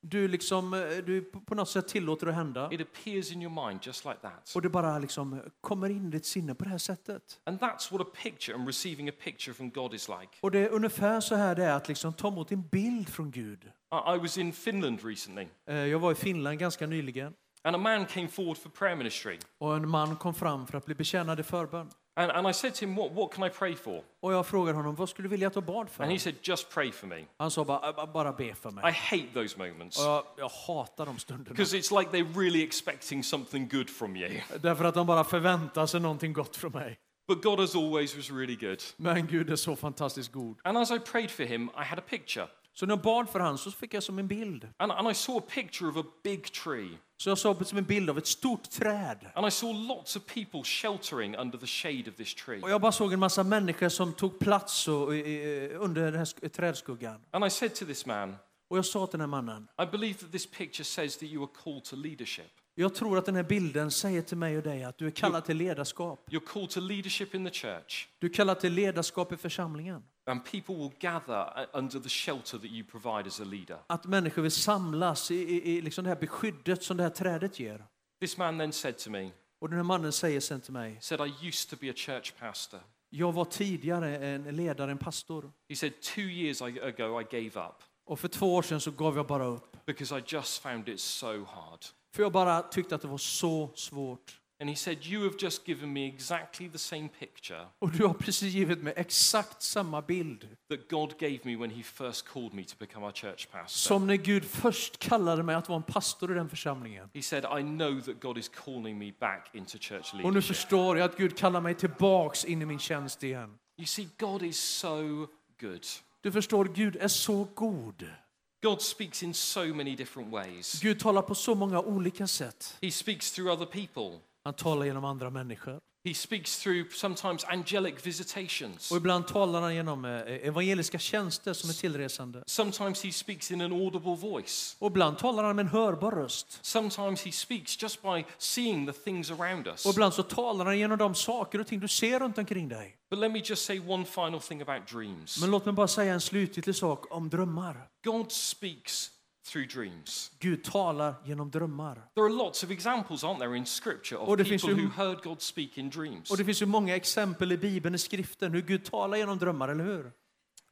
Speaker 2: Du, liksom, eh, du på något sätt tillåter det att hända
Speaker 1: it appears in your mind just like that.
Speaker 2: och det bara liksom kommer in i ditt sinne på det här sättet.
Speaker 1: And that's what a picture and receiving a picture from God is like.
Speaker 2: Och det är ungefär så här det är att liksom ta emot en bild från Gud.
Speaker 1: I I was in Finland recently,
Speaker 2: Eh, Jag var i Finland ganska nyligen
Speaker 1: and a man came forward for prayer ministry.
Speaker 2: och en man kom fram för att bli betjänad i förbön.
Speaker 1: And, and I said to him, what, what can I pray for?
Speaker 2: Och jag frågade honom, vad skulle du vilja att jag bad
Speaker 1: And he
Speaker 2: för?
Speaker 1: said, just pray for me.
Speaker 2: Han sa bara, "Äh, bara be för
Speaker 1: I
Speaker 2: mig.
Speaker 1: hate those moments
Speaker 2: Och jag, jag hatar de stunderna.
Speaker 1: because it's like they're really expecting something good from you.
Speaker 2: Därför att de bara förväntar sig någonting gott från mig.
Speaker 1: But God, as always, was really good.
Speaker 2: Men Gud är så fantastiskt god.
Speaker 1: And as I prayed for him, I had a picture.
Speaker 2: Så när jag bad för honom så fick jag som en bild.
Speaker 1: And, and I saw a picture of a big tree.
Speaker 2: Så jag såg som en bild av ett stort träd.
Speaker 1: And I saw lots of people sheltering under the shade of this tree.
Speaker 2: Och jag bara såg en massa människor som tog plats och, eh, under den här sk- trädskuggan.
Speaker 1: And I said to this man,
Speaker 2: Och jag sa till den här mannen,
Speaker 1: I believe that this picture says that you are called to leadership.
Speaker 2: Jag tror att den här bilden säger till mig och dig att du är kallad till ledarskap.
Speaker 1: You're called to leadership in the church.
Speaker 2: Du är kallad till ledarskap i församlingen.
Speaker 1: And people will gather uh, under the shelter that you provide as a leader.
Speaker 2: Att människor vill samlas i, i, i liksom det här beskyddet som det här trädet ger.
Speaker 1: This man then said to me,
Speaker 2: Och den här mannen säger sen till mig,
Speaker 1: said, I used to be a church pastor.
Speaker 2: jag var tidigare en ledare, en pastor.
Speaker 1: He said, two years ag- ago, I gave up
Speaker 2: Och för två år sedan så gav jag bara upp.
Speaker 1: because I just found it so hard.
Speaker 2: För jag bara tyckte att det var så svårt.
Speaker 1: And he said, You have just given me exactly the same picture
Speaker 2: Och du har precis givit mig exakt samma bild
Speaker 1: that God gave me when he first called me to become a church pastor.
Speaker 2: som när Gud först kallade mig att vara en pastor i den församlingen.
Speaker 1: He said, I know that God is calling me back into church
Speaker 2: Och nu
Speaker 1: leadership.
Speaker 2: förstår jag att Gud kallar mig tillbaks in i min tjänst igen.
Speaker 1: You see, God is so good.
Speaker 2: Du förstår, Gud är så god.
Speaker 1: God speaks in so many different ways.
Speaker 2: Gud talar på så många olika sätt.
Speaker 1: He speaks through other people.
Speaker 2: Han talar genom andra människor.
Speaker 1: He speaks through sometimes angelic visitations.
Speaker 2: Och ibland talar han genom eh, evangeliska tjänster som är tillresande.
Speaker 1: Sometimes he speaks in an audible voice.
Speaker 2: Och ibland talar han med en hörbar röst.
Speaker 1: Sometimes he speaks just by seeing the things around us.
Speaker 2: Och ibland så talar han genom de saker och ting du ser runt omkring dig.
Speaker 1: But let me just say one final thing about dreams.
Speaker 2: Men låt mig bara säga en slutgiltig sak om drömmar.
Speaker 1: God speaks through dreams.
Speaker 2: Gud talar genom drömmar.
Speaker 1: There are lots of examples, aren't there, in scripture
Speaker 2: Och
Speaker 1: of
Speaker 2: det finns
Speaker 1: people
Speaker 2: ju-
Speaker 1: who heard God speak in dreams.
Speaker 2: Och det finns ju många exempel i Bibeln, i skriften, hur Gud talar genom drömmar, eller hur?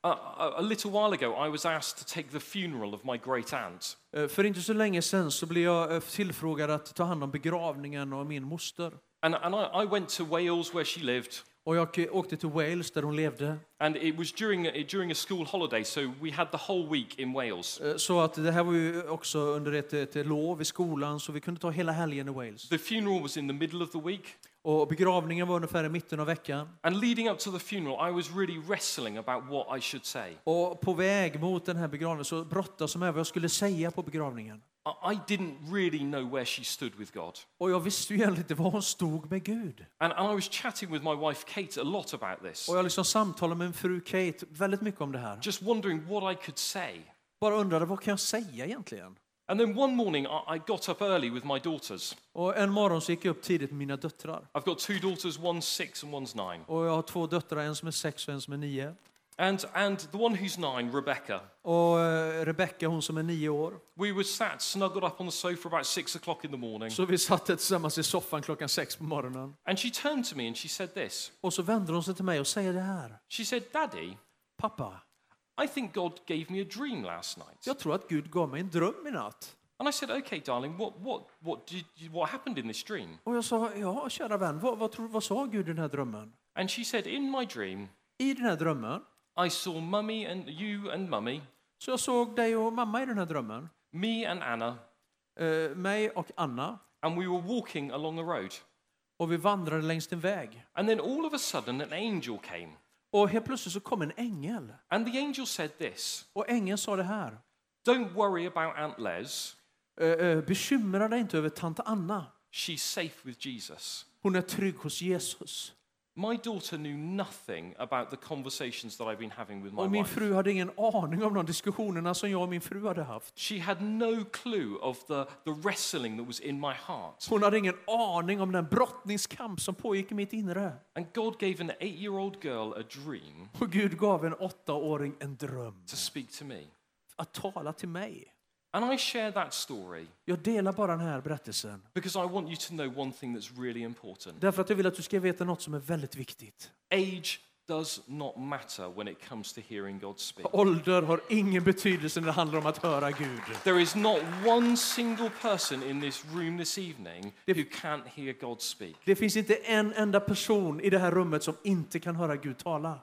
Speaker 1: A, a little while ago, I was asked to take the funeral of my great aunt.
Speaker 2: Eh, För inte så länge sedan så blev jag eh, tillfrågad att ta hand om begravningen av min moster.
Speaker 1: And, and I, I went to Wales where she lived.
Speaker 2: Och jag åkte till Wales där hon levde.
Speaker 1: And it was during, a- during a school holiday, so we had the whole week in Wales.
Speaker 2: Eh, Så att det här var ju också under ett, ett lov i skolan så vi kunde ta hela helgen i Wales.
Speaker 1: The funeral was in the middle of the week.
Speaker 2: Och begravningen var ungefär i mitten av veckan.
Speaker 1: And leading up to the funeral, I was really wrestling about what I should say.
Speaker 2: Och på väg mot den här begravningen så brottades jag med vad jag skulle säga på begravningen.
Speaker 1: I, didn't really know where she stood with God.
Speaker 2: Och jag visste ju egentligen inte var hon stod med Gud.
Speaker 1: And, and I was chatting with my wife Kate a lot about this,
Speaker 2: Och jag liksom samtalade med min fru Kate väldigt mycket om det här.
Speaker 1: just wondering what I could say.
Speaker 2: Bara undrade vad kan jag säga egentligen?
Speaker 1: And then one morning, I, got up early with my daughters.
Speaker 2: Och en morgon så gick jag upp tidigt med mina döttrar.
Speaker 1: I've got two daughters, one's six and one's nine.
Speaker 2: Och jag har två döttrar, en som är sex och en som är nio.
Speaker 1: And, and the one who's nine, Rebecca,
Speaker 2: Och eh, Rebecca, hon som är nio år.
Speaker 1: we were sat snuggled up on the sofa about six o'clock in the morning.
Speaker 2: Så vi satt tillsammans i soffan klockan sex på morgonen.
Speaker 1: And she turned to me and she said this.
Speaker 2: Och så vände hon sig till mig och säger det här.
Speaker 1: She said, Daddy,
Speaker 2: Pappa,
Speaker 1: I think God gave me a dream last night.
Speaker 2: jag tror att Gud gav mig en dröm i natt.
Speaker 1: And I said, Okay, darling, what, what, what, did you, what happened in this dream?
Speaker 2: Och jag sa, ja kära vän, vad, vad, tror, vad sa Gud i den här drömmen?
Speaker 1: And she said, In my dream,
Speaker 2: I den här drömmen,
Speaker 1: I saw mummy and you and mummy,
Speaker 2: så jag såg dig och mamma i den här drömmen.
Speaker 1: me and Anna,
Speaker 2: Eh, mig och Anna.
Speaker 1: and we were walking along a road.
Speaker 2: Och vi vandrade längs en väg.
Speaker 1: And then all of a sudden, an angel came.
Speaker 2: Och helt plötsligt så kom en ängel.
Speaker 1: And the angel said this
Speaker 2: Och ängeln sa det här.
Speaker 1: Don't worry about Aunt Les.
Speaker 2: Eh, eh, bekymra dig inte över tant Anna.
Speaker 1: She's safe with Jesus.
Speaker 2: Hon är trygg hos Jesus.
Speaker 1: My daughter knew nothing about the conversations that I've been having with my
Speaker 2: Och min
Speaker 1: wife.
Speaker 2: fru hade ingen aning om de diskussionerna som jag och min fru hade haft.
Speaker 1: She had no clue of the, the wrestling that was in my heart.
Speaker 2: Hon hade ingen aning om den brottningskamp som pågick i mitt inre.
Speaker 1: And God gave an eight year old girl a dream
Speaker 2: Och Gud gav en åttaåring en dröm.
Speaker 1: to speak to me.
Speaker 2: Att tala till mig.
Speaker 1: And I share that story
Speaker 2: Jag delar bara den här berättelsen.
Speaker 1: because I want you to know one thing that's really important.
Speaker 2: Därför att jag vill att du ska veta något som är väldigt viktigt.
Speaker 1: Age does not matter when it comes to hearing God speak.
Speaker 2: Ålder har ingen betydelse när det handlar om att höra Gud.
Speaker 1: There is not one single person in this room this evening who can't hear God speak.
Speaker 2: Det finns inte en enda person i det här rummet som inte kan höra Gud tala.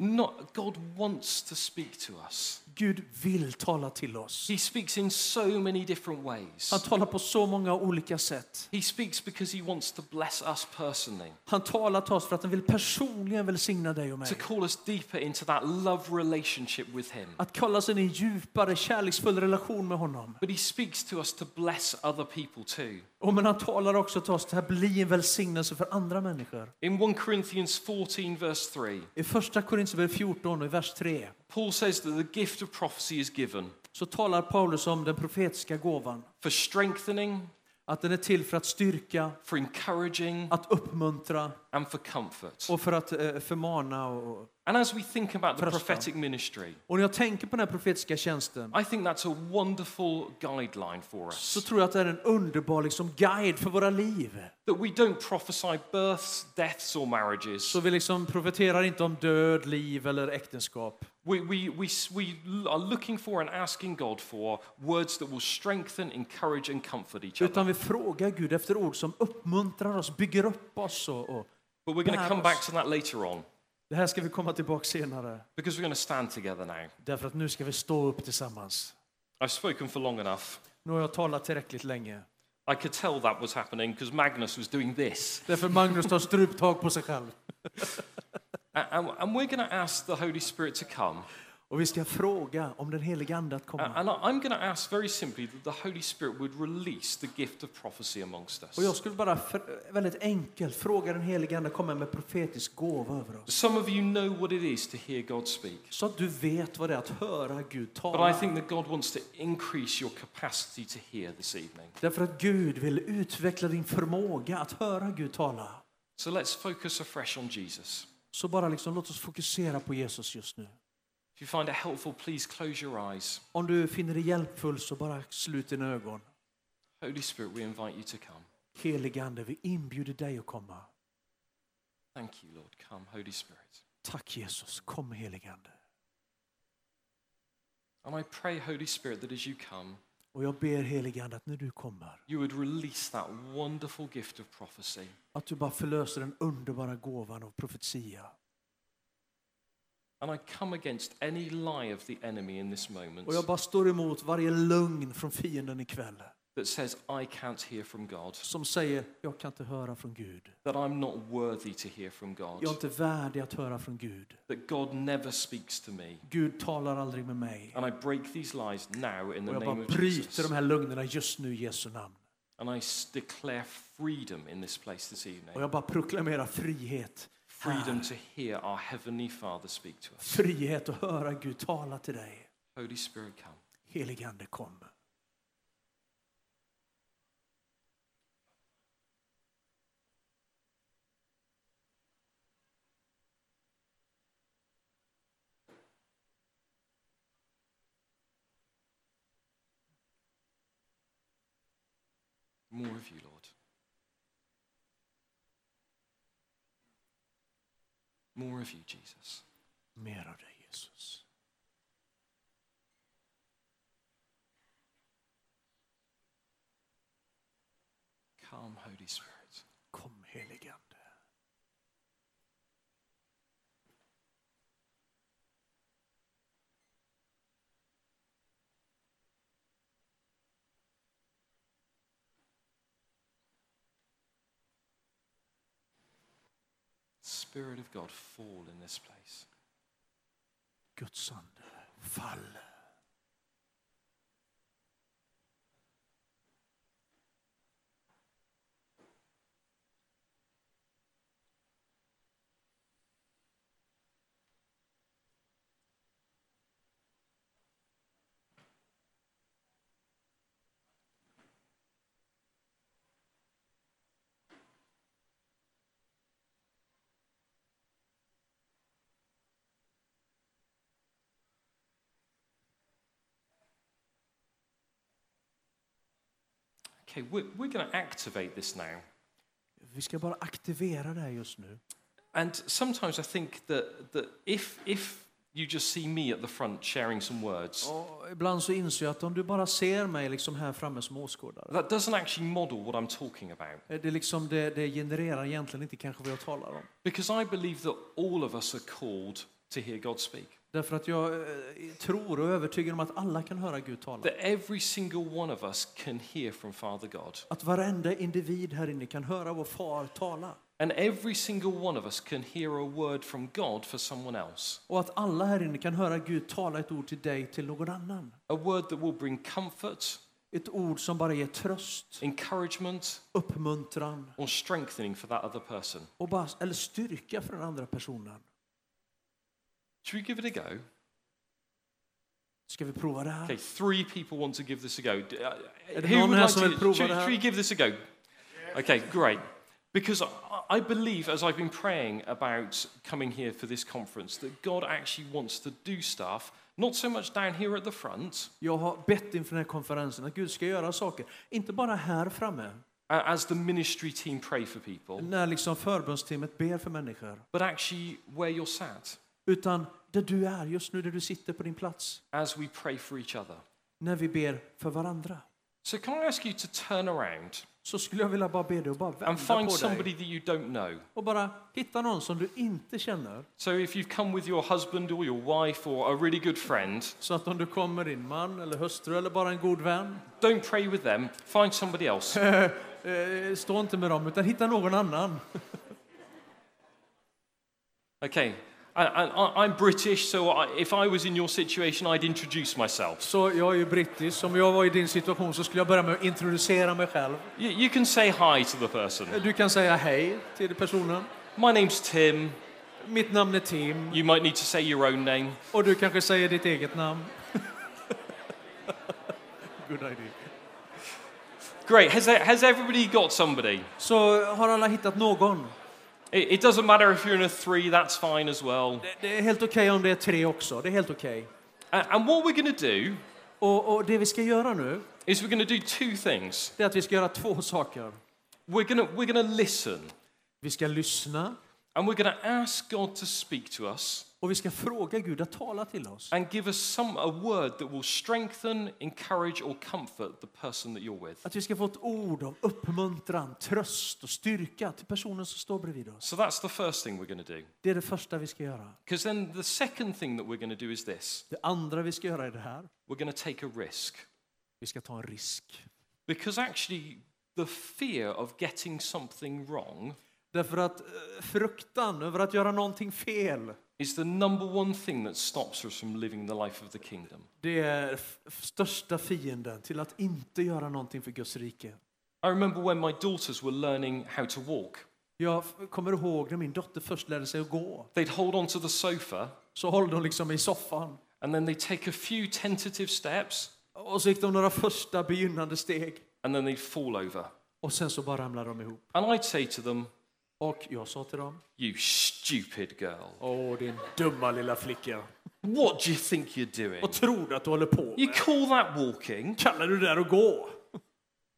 Speaker 1: Not, God wants to speak to us.
Speaker 2: Gud vill tala till oss.
Speaker 1: He speaks in so many different ways.
Speaker 2: Han talar på så många olika sätt.
Speaker 1: He speaks because he wants to bless us personally,
Speaker 2: Han talar till oss för att han vill personligen välsigna dig och mig.
Speaker 1: to call us deeper into that love relationship with him.
Speaker 2: Att kalla sig in i en djupare, kärleksfull relation med honom.
Speaker 1: But he speaks to us to bless other people too.
Speaker 2: Och men han talar också till oss till att bli en välsignelse för andra människor.
Speaker 1: In 1 Corinthians 14, verse 3,
Speaker 2: I första Korinthierbrevet 14 och i vers 3
Speaker 1: Paul says that the gift of prophecy is given
Speaker 2: så talar Paulus om den profetiska gåvan.
Speaker 1: for strengthening,
Speaker 2: Att den är till för att styrka,
Speaker 1: for encouraging,
Speaker 2: att uppmuntra
Speaker 1: and for comfort.
Speaker 2: och för att eh, förmana. Och,
Speaker 1: And as we think about the prophetic ministry,
Speaker 2: Och när jag tänker på den här profetiska tjänsten
Speaker 1: I think that's a wonderful guideline for
Speaker 2: så
Speaker 1: us.
Speaker 2: tror jag att det är en underbar liksom, guide för våra liv.
Speaker 1: That we don't prophesy births, deaths, or marriages.
Speaker 2: Så vi liksom profeterar inte om död, liv eller äktenskap.
Speaker 1: We, we, we, we are looking for and asking God for words that will strengthen, encourage, and comfort each other.
Speaker 2: Utan vi frågar Gud efter ord som uppmuntrar oss, bygger upp oss. Och, och.
Speaker 1: But we're going to come back to that later on
Speaker 2: Det här ska vi komma tillbaka senare.
Speaker 1: because we're going to stand together now.
Speaker 2: Därför att nu ska vi stå upp tillsammans.
Speaker 1: I've spoken for long enough.
Speaker 2: Nu har jag talat tillräckligt länge.
Speaker 1: I could tell that was happening because Magnus was doing this.
Speaker 2: Därför Magnus tar struptag på sig själv.
Speaker 1: And, and we're going to ask the Holy Spirit to come.
Speaker 2: Och vi ska fråga om den helige Ande att komma.
Speaker 1: And I'm going to ask very simply that the Holy Spirit would release the gift of prophecy amongst us.
Speaker 2: Och jag skulle bara för, väldigt enkelt fråga den helige Ande att komma med profetisk gåva över oss.
Speaker 1: Some of you know what it is to hear God speak.
Speaker 2: Så att du vet vad det är att höra Gud
Speaker 1: But I
Speaker 2: tala.
Speaker 1: think that God wants to increase your capacity to hear this evening.
Speaker 2: Därför att Gud vill utveckla din förmåga att höra Gud tala.
Speaker 1: So let's focus afresh on Jesus.
Speaker 2: Så bara liksom låt oss fokusera på Jesus just nu.
Speaker 1: If you find it helpful, please close your eyes.
Speaker 2: Om du finner det hjälpfullt så bara slut dina ögon.
Speaker 1: Holy Spirit, we invite you to come.
Speaker 2: Helige Ande, vi inbjuder dig att komma.
Speaker 1: Thank you, Lord. Come, Holy Spirit.
Speaker 2: Tack Jesus, kom helige Ande.
Speaker 1: And I pray, Holy Spirit, that as you come,
Speaker 2: Och jag ber helige Ande att när du kommer,
Speaker 1: you would release that wonderful gift of prophecy.
Speaker 2: att du bara förlöser den underbara gåvan av profetia.
Speaker 1: And I come against any lie of the enemy in this moment
Speaker 2: Och jag bara står emot varje lögn från fienden ikväll
Speaker 1: that says, I can't hear from God,
Speaker 2: som säger jag kan inte höra från Gud.
Speaker 1: that I'm not worthy to hear from God,
Speaker 2: Jag är inte värdig att höra från Gud.
Speaker 1: that God never speaks to me.
Speaker 2: Gud talar aldrig med mig.
Speaker 1: And I break these lies now in the
Speaker 2: Och jag
Speaker 1: name
Speaker 2: bara
Speaker 1: of
Speaker 2: bryter
Speaker 1: Jesus.
Speaker 2: de här lögnerna just nu i Jesu namn.
Speaker 1: And I declare freedom in this place this
Speaker 2: Och
Speaker 1: evening.
Speaker 2: jag bara proklamerar frihet.
Speaker 1: Freedom
Speaker 2: ah.
Speaker 1: to hear our Heavenly Father speak to us.
Speaker 2: Frihet att höra Gud tala till dig.
Speaker 1: Holy Spirit, come.
Speaker 2: Helige Ande kom.
Speaker 1: More of you, Lord. More of you, Jesus.
Speaker 2: Mer av dig Jesus.
Speaker 1: Come, Holy Spirit.
Speaker 2: Kom Ande.
Speaker 1: Spirit of God, fall in this place.
Speaker 2: Guds ande, fall.
Speaker 1: Okay, we're, we're going to activate this now.
Speaker 2: Vi ska bara aktivera det här just nu.
Speaker 1: And sometimes I think that, that if, if you just see me at the front sharing some words,
Speaker 2: Och ibland så inser jag att om du bara ser mig liksom här framme som åskådare.
Speaker 1: that doesn't actually model what I'm talking about.
Speaker 2: Det, är liksom det, det genererar egentligen inte kanske vad jag talar om.
Speaker 1: Because I believe that all of us are called to hear God speak.
Speaker 2: Därför att jag eh, tror och är övertygad om att alla kan höra Gud tala.
Speaker 1: That every single one of us can hear from Father God.
Speaker 2: Att varenda individ här inne kan höra vår far tala.
Speaker 1: And every single one of us can hear a word from God for someone else.
Speaker 2: Och att alla här inne kan höra Gud tala ett ord till dig, till någon annan.
Speaker 1: A word that will bring comfort,
Speaker 2: Ett ord som bara ger tröst,
Speaker 1: encouragement,
Speaker 2: uppmuntran
Speaker 1: or strengthening for that other person.
Speaker 2: och bara, eller styrka för den andra personen.
Speaker 1: Should we give it a go?
Speaker 2: Ska vi prova det här?
Speaker 1: Okay, three people want to give this a go. Uh,
Speaker 2: det
Speaker 1: Who
Speaker 2: någon
Speaker 1: would
Speaker 2: här
Speaker 1: like
Speaker 2: som
Speaker 1: to,
Speaker 2: vill prova
Speaker 1: should,
Speaker 2: det här?
Speaker 1: should we give this a go? Okay, great. Because I- believe, as I've been praying about coming here for this conference, that God actually wants to do stuff, not so much down here at the front,
Speaker 2: Jag har bett inför den här konferensen att Gud ska göra saker, inte bara här framme,
Speaker 1: as the ministry team pray for people,
Speaker 2: när liksom förbundsteamet ber för människor,
Speaker 1: but actually where you're sat,
Speaker 2: utan där du är just nu, där du sitter på din plats,
Speaker 1: as we pray for each other.
Speaker 2: när vi ber för varandra.
Speaker 1: So, can I ask you to turn around
Speaker 2: Så skulle jag vilja bara be dig att bara
Speaker 1: and
Speaker 2: vända
Speaker 1: find
Speaker 2: på
Speaker 1: somebody
Speaker 2: dig
Speaker 1: that you don't know?
Speaker 2: och bara hitta någon som du inte känner.
Speaker 1: So, if you've come with your husband or your wife or a really good friend,
Speaker 2: Så att om du kommer din man eller hustru eller bara en god vän,
Speaker 1: don't pray with them, find somebody else.
Speaker 2: eh, stå inte med dem utan hitta någon annan.
Speaker 1: Okay, I, I'm British, so I, if I was in your situation, I'd introduce myself.
Speaker 2: Så jag är ju brittisk, om jag var i din situation så skulle jag börja med att introducera mig själv.
Speaker 1: You, you can say hi to the person.
Speaker 2: Du kan säga hej till personen.
Speaker 1: My name's Tim.
Speaker 2: Mitt namn är Tim
Speaker 1: You might need to say your own name.
Speaker 2: och du kanske säger ditt eget namn. Good idea.
Speaker 1: Great. Has, has everybody got somebody?
Speaker 2: Så har alla hittat någon?
Speaker 1: It, it doesn't matter if you're in a three, that's fine as well.
Speaker 2: Det, det är helt okej om det är tre också. Det är helt okej.
Speaker 1: And, and what we're going to do
Speaker 2: Och, och det vi ska göra nu,
Speaker 1: is we're going to do two things.
Speaker 2: det är att vi ska göra två saker.
Speaker 1: We're going to, we're going to listen,
Speaker 2: Vi ska lyssna
Speaker 1: and we're going to ask God to speak to us
Speaker 2: och vi ska fråga Gud att tala till oss.
Speaker 1: and give us some, a word that will strengthen, encourage, or comfort the person that you're with.
Speaker 2: Att vi ska få ett ord av uppmuntran, tröst och styrka till personen som står bredvid oss.
Speaker 1: So that's the first thing we're going to do.
Speaker 2: Det är det första vi ska göra.
Speaker 1: Because then the second thing that we're going to do is this
Speaker 2: Det andra vi ska göra är det här.
Speaker 1: we're going to take a risk.
Speaker 2: Vi ska ta en risk.
Speaker 1: Because actually, the fear of getting something wrong
Speaker 2: Därför att eh, fruktan över att göra någonting fel,
Speaker 1: is the number one thing that stops us from living the life of the kingdom.
Speaker 2: det är största fienden till att inte göra någonting för Guds rike.
Speaker 1: I remember when my daughters were learning how to walk.
Speaker 2: Jag kommer ihåg när min dotter först lärde sig att gå.
Speaker 1: They'd hold onto the sofa
Speaker 2: Så höll de liksom i soffan.
Speaker 1: and then they'd take a few tentative steps
Speaker 2: Och så gick de några första begynnande steg.
Speaker 1: and then they'd fall over.
Speaker 2: Och sen så bara ramlade de ihop.
Speaker 1: And I'd say to them,
Speaker 2: Och jag sa till dem,
Speaker 1: You stupid girl.
Speaker 2: Åh, din dumma lilla flicka.
Speaker 1: What do you think you're doing?
Speaker 2: Vad tror du att du håller på
Speaker 1: You
Speaker 2: med?
Speaker 1: call that walking?
Speaker 2: Kallar du det där att gå?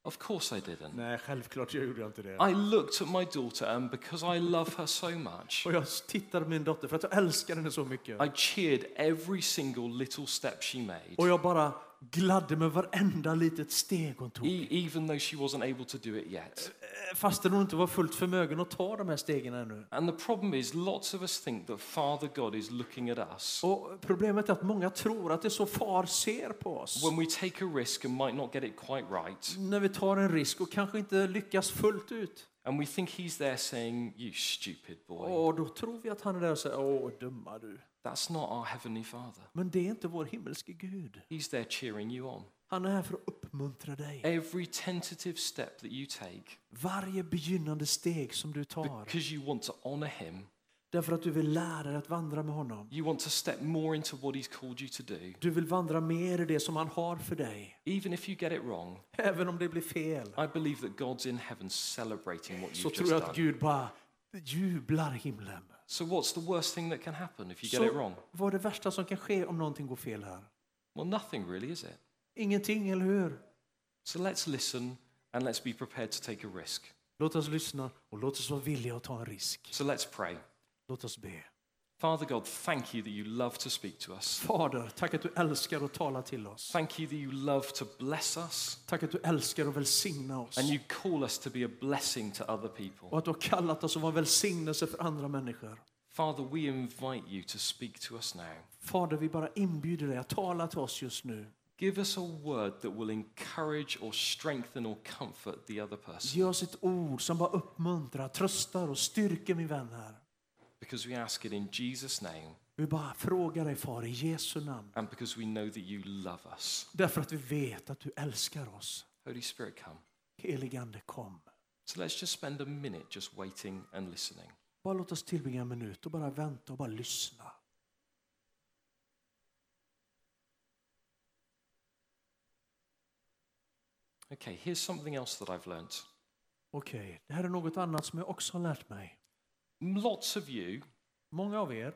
Speaker 1: Of course I didn't.
Speaker 2: Nej, självklart jag gjorde inte det.
Speaker 1: I looked at my daughter, and because I love her so much,
Speaker 2: Och jag tittade på min dotter för att jag älskar henne så mycket.
Speaker 1: I cheered every single little step she made,
Speaker 2: Och jag bara gladde mig varenda litet steg hon tog.
Speaker 1: e- even though she wasn't able to do it yet.
Speaker 2: Fastän hon inte var fullt förmögen att ta de här stegen ännu.
Speaker 1: And the problem is, lots of us think that Father God is looking at us
Speaker 2: Och problemet är att många tror att det är så far ser på oss.
Speaker 1: when we take a risk and might not get it quite right.
Speaker 2: När vi tar en risk och kanske inte lyckas fullt ut.
Speaker 1: And we think He's there saying, You stupid boy.
Speaker 2: Och då tror vi att han är där och säger, åh dumma du.
Speaker 1: That's not our Heavenly Father.
Speaker 2: Men det är inte vår himmelske Gud.
Speaker 1: He's there cheering you on.
Speaker 2: Han är här för att uppmuntra dig.
Speaker 1: Every tentative step that you take,
Speaker 2: Varje begynnande steg som du tar.
Speaker 1: because you want to honor Him,
Speaker 2: Därför att du vill lära dig att vandra med honom.
Speaker 1: you want to step more into what He's called you to do,
Speaker 2: Du vill vandra mer i det som han har för dig.
Speaker 1: even if you get it wrong.
Speaker 2: Även om det blir fel.
Speaker 1: I believe that God's in heaven celebrating what
Speaker 2: Så tror jag att Gud bara jublar himlen.
Speaker 1: So, what's the worst thing that can happen if you get it wrong?
Speaker 2: vad är det värsta som kan ske om någonting går fel här?
Speaker 1: Well, nothing really, is it?
Speaker 2: Ingenting, eller hur?
Speaker 1: So, let's listen and let's be prepared to take a risk.
Speaker 2: Låt oss lyssna och låt oss vara villiga att ta en risk.
Speaker 1: So, let's pray.
Speaker 2: Låt oss be.
Speaker 1: Father God, thank you that you love to speak to us.
Speaker 2: Fader, tack att du älskar att tala till oss.
Speaker 1: Thank you that you love to bless us
Speaker 2: Tack att du älskar att välsigna oss.
Speaker 1: and you call us to be a blessing to other people.
Speaker 2: Och att du har kallat oss att vara en välsignelse för andra människor.
Speaker 1: Father, we invite you to speak to us now.
Speaker 2: Fader, vi bara inbjuder dig att tala till oss just nu.
Speaker 1: Give us a word that will encourage or strengthen or comfort the other person
Speaker 2: Ge oss ett ord som bara uppmuntrar, tröstar och styrker min vän här.
Speaker 1: Because we ask it in Jesus' name
Speaker 2: Vi bara frågar dig far i Jesu namn.
Speaker 1: and because we know that you love us.
Speaker 2: Därför att vi vet att du älskar oss.
Speaker 1: Holy Spirit, come.
Speaker 2: Heligande kom.
Speaker 1: So let's just spend a minute just waiting and listening.
Speaker 2: Bara låt oss tillbringa en minut och bara vänta och bara lyssna.
Speaker 1: Okay, here's something else that I've learnt.
Speaker 2: Okej, det här är något annat som jag också har lärt mig.
Speaker 1: Lots of you
Speaker 2: Många av er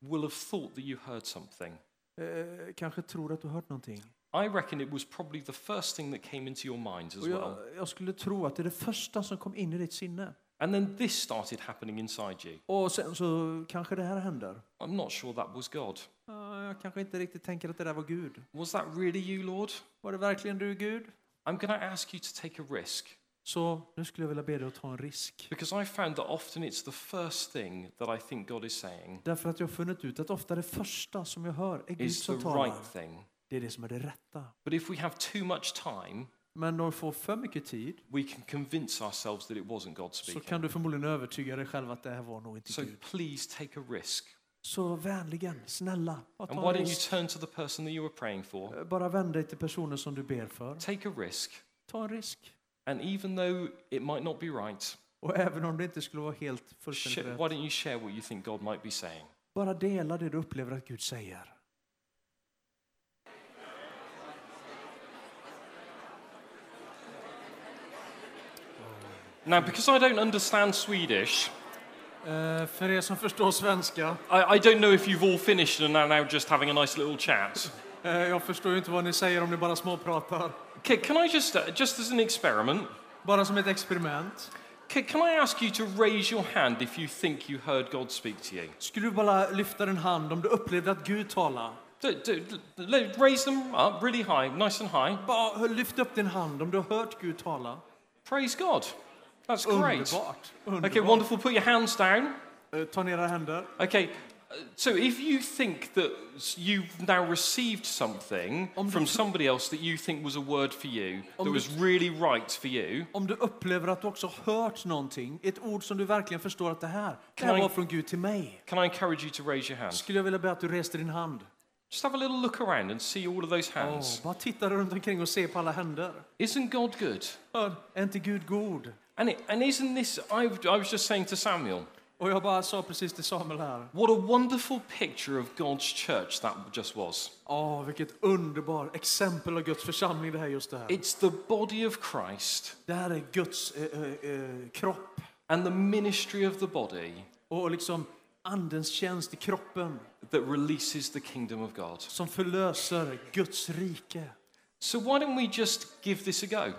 Speaker 1: will have thought that you heard something.
Speaker 2: eh, kanske tror att du hört någonting.
Speaker 1: I reckon it was probably the first thing that came into your minds as
Speaker 2: Och
Speaker 1: well.
Speaker 2: jag, jag skulle tro att det är det första som kom in i ditt sinne.
Speaker 1: And then this started happening inside you.
Speaker 2: Och sen så kanske det här händer.
Speaker 1: I'm not sure that was God.
Speaker 2: Ja, Jag kanske inte riktigt tänker att det där var Gud.
Speaker 1: Was that really you, Lord?
Speaker 2: Var det verkligen du, Gud?
Speaker 1: I'm going to ask you to take a risk
Speaker 2: Så nu skulle jag vilja be dig att ta en risk.
Speaker 1: because I found that often it's the first thing that I think God is saying
Speaker 2: Därför att jag har funnit ut att ofta det första som jag hör är Gud
Speaker 1: is the
Speaker 2: som talar.
Speaker 1: right thing.
Speaker 2: Det är det som är det rätta.
Speaker 1: But if we have too much time,
Speaker 2: Men om du får för mycket tid
Speaker 1: we can convince ourselves that it wasn't God
Speaker 2: så
Speaker 1: speaking.
Speaker 2: kan du förmodligen övertyga dig själv att det här var nog inte
Speaker 1: So
Speaker 2: Gud.
Speaker 1: please take a risk.
Speaker 2: Så vänligen, snälla, bara
Speaker 1: And
Speaker 2: ta
Speaker 1: why
Speaker 2: en
Speaker 1: don't you
Speaker 2: risk.
Speaker 1: turn to the person that you were praying for?
Speaker 2: Bara vänd dig till personen som du ber för.
Speaker 1: Take a risk.
Speaker 2: Ta en risk.
Speaker 1: And even though it might not be right,
Speaker 2: Och även om det inte skulle vara helt
Speaker 1: sh-
Speaker 2: fullständigt
Speaker 1: why
Speaker 2: rätt,
Speaker 1: don't you share what you think God might be saying?
Speaker 2: bara dela det du upplever att Gud säger.
Speaker 1: Now, because I don't understand Swedish,
Speaker 2: Eh, För er som förstår svenska,
Speaker 1: I, I don't know if you've all finished and are now just having a nice little chat.
Speaker 2: eh, jag förstår ju inte vad ni säger om ni bara småpratar.
Speaker 1: Can, can I just, uh, just as an experiment,
Speaker 2: Bara som ett experiment.
Speaker 1: can, can I ask you to raise your hand if you think you heard God speak to you?
Speaker 2: Skulle du bara lyfta din hand om du upplevde att Gud talar?
Speaker 1: Do, do, do, raise them up really high, nice and high.
Speaker 2: Bara lyft upp din hand om du har hört Gud tala.
Speaker 1: Praise God. That's great.
Speaker 2: Underbart.
Speaker 1: Okay, wonderful. Put your hands down.
Speaker 2: Eh, Ta ner era händer.
Speaker 1: Okay, so if you think that you've now received something
Speaker 2: Om
Speaker 1: from somebody else that you think was a word for you, that was really right for you,
Speaker 2: Om du upplever att du också hört någonting, ett ord som du verkligen förstår att det här, det
Speaker 1: Kan
Speaker 2: här var från Gud till mig.
Speaker 1: can I encourage you to raise your hand?
Speaker 2: Skulle jag vilja be att du reste din hand.
Speaker 1: Just have a little look around and see all of those hands.
Speaker 2: bara titta runt omkring och se på alla händer.
Speaker 1: Isn't God good?
Speaker 2: Är inte Gud god?
Speaker 1: And, it, and isn't this, I, I was just saying to Samuel,
Speaker 2: Och jag bara sa precis till Samuel här.
Speaker 1: what a wonderful picture of God's church that just was.
Speaker 2: Åh, vilket underbart exempel av Guds församling det här just det här.
Speaker 1: It's the body of Christ
Speaker 2: Det här är Guds eh, eh, eh, kropp
Speaker 1: and the ministry of the body
Speaker 2: och liksom andens tjänst i kroppen
Speaker 1: that releases the kingdom of God.
Speaker 2: som förlöser Guds rike.
Speaker 1: So why don't we just give this a go?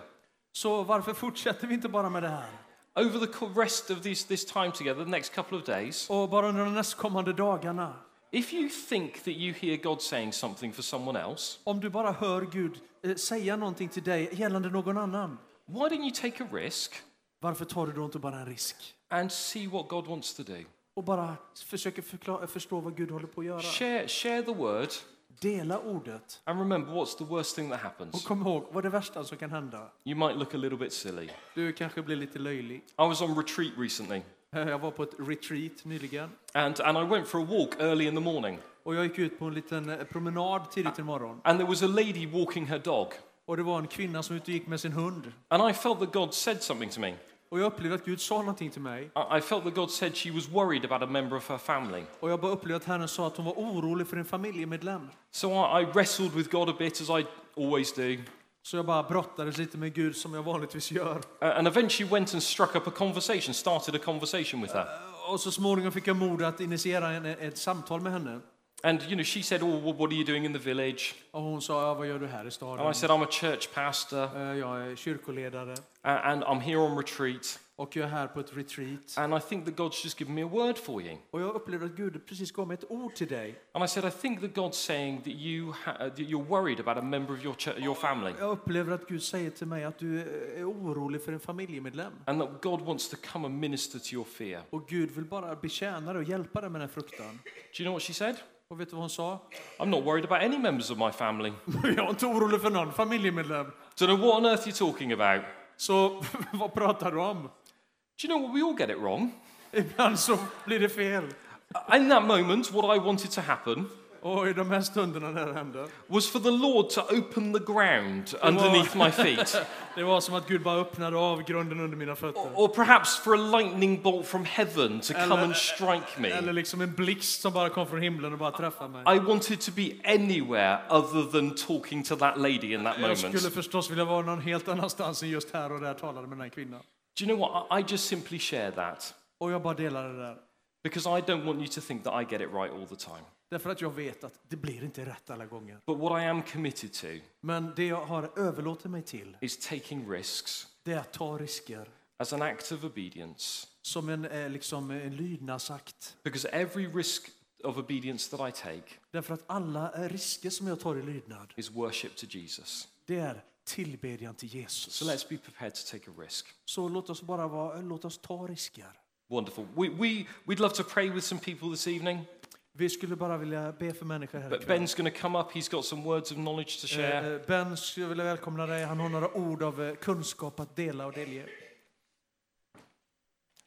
Speaker 2: Så varför fortsätter vi inte bara med det här?
Speaker 1: Over the rest of this, this time together, the next couple of days,
Speaker 2: Och bara under de nästkommande dagarna,
Speaker 1: if you think that you hear God saying something for someone else,
Speaker 2: om du bara hör Gud eh, säga någonting till dig gällande någon annan,
Speaker 1: why don't you take a risk
Speaker 2: varför tar du då inte bara en risk?
Speaker 1: and see what God wants to do?
Speaker 2: Och bara försöker förklara, förstå vad Gud håller på att göra.
Speaker 1: Share, share the word,
Speaker 2: Dela ordet.
Speaker 1: and remember what's the worst thing that
Speaker 2: Och
Speaker 1: happens?
Speaker 2: kom ihåg, vad är det värsta som kan hända?
Speaker 1: You might look a little bit silly.
Speaker 2: Du kanske blir lite löjlig.
Speaker 1: I was on retreat recently,
Speaker 2: Eh, Jag var på ett retreat nyligen.
Speaker 1: and, and I went for a walk early in the morning,
Speaker 2: Och jag gick ut på en liten eh, promenad tidigt i morgon.
Speaker 1: and there was a lady walking her dog,
Speaker 2: Och det var en kvinna som ute och gick med sin hund.
Speaker 1: and I felt that God said something to me.
Speaker 2: Och jag upplevde att Gud sa någonting till mig.
Speaker 1: I felt that God said she was worried about a member of her family.
Speaker 2: Och jag bara upplevde att Herren sa att hon var orolig för en familjemedlem.
Speaker 1: So I, I wrestled with God a bit, as I always do,
Speaker 2: Så jag bara brottades lite med Gud som jag vanligtvis gör.
Speaker 1: uh, and eventually went and struck up a conversation, started a conversation with her.
Speaker 2: Och så småningom fick jag mod att initiera en, ett samtal med henne.
Speaker 1: And you know, she said, "Oh, what are you doing in the village?"
Speaker 2: Och hon sa, vad gör du här i
Speaker 1: And
Speaker 2: staden?
Speaker 1: I said, "I'm a church pastor,
Speaker 2: "Eh, Jag är kyrkoledare
Speaker 1: uh, and I'm here on retreat,
Speaker 2: och jag är här på ett retreat.
Speaker 1: and I think that God's just given me a word for you."
Speaker 2: Och jag upplevde att Gud precis gav mig ett ord till dig.
Speaker 1: And I said, "I think that God's saying that you ha- uh, that you're worried about a member of your your family,
Speaker 2: Jag upplever att Gud säger till mig att du är orolig för en familjemedlem.
Speaker 1: and that God wants to come and minister to your fear."
Speaker 2: Och Gud vill bara betjäna dig och hjälpa dig med den fruktan.
Speaker 1: Do you know what she said?
Speaker 2: Och vet du vad hon sa?
Speaker 1: I'm not worried about any members of my family.
Speaker 2: Jag är inte orolig för någon familjemedlem.
Speaker 1: Don't know what on earth you're talking about.
Speaker 2: Så vad pratar du om?
Speaker 1: Do you know what? We all get it wrong.
Speaker 2: Ibland så blir det fel.
Speaker 1: In that moment, what I wanted to happen
Speaker 2: Och i de här stunderna när det händer.
Speaker 1: was for the Lord to open the ground underneath my feet,
Speaker 2: Det var som att Gud bara öppnade av grunden under mina fötter.
Speaker 1: or perhaps for a lightning bolt from heaven to come
Speaker 2: Eller-
Speaker 1: and strike
Speaker 2: Eller
Speaker 1: me.
Speaker 2: liksom en blixt som bara kom från himlen och bara träffade mig.
Speaker 1: I wanted to be anywhere other than talking to that lady in that
Speaker 2: Jag skulle
Speaker 1: moment.
Speaker 2: förstås vilja vara någon helt annanstans än just här och där talade med den här kvinnan.
Speaker 1: Do you know what? I, I just simply share that
Speaker 2: Och jag bara delar det där.
Speaker 1: because I don't want you to think that I get it right all the time.
Speaker 2: Därför att jag vet att det blir inte rätt alla gånger.
Speaker 1: But what I am committed to
Speaker 2: Men det jag har överlåtit mig till,
Speaker 1: is taking risks
Speaker 2: det är att ta risker.
Speaker 1: as an act of obedience.
Speaker 2: Som en, eh, liksom en lydnadsakt.
Speaker 1: Because every risk of obedience that I take
Speaker 2: Därför att alla eh, risker som jag tar i lydnad,
Speaker 1: is worship to Jesus.
Speaker 2: det är tillbedjan till Jesus.
Speaker 1: So let's be prepared to take a risk.
Speaker 2: Så låt oss bara vara, låt oss ta risker.
Speaker 1: Wonderful. We, we, we'd love to pray with some people this evening.
Speaker 2: Vi skulle bara vilja be för människor här
Speaker 1: But
Speaker 2: ikväll.
Speaker 1: Ben's going to come up. He's got some words of knowledge to share.
Speaker 2: Eh, eh, Ben skulle vilja välkomna dig. Han har några ord av eh, kunskap att dela och delge.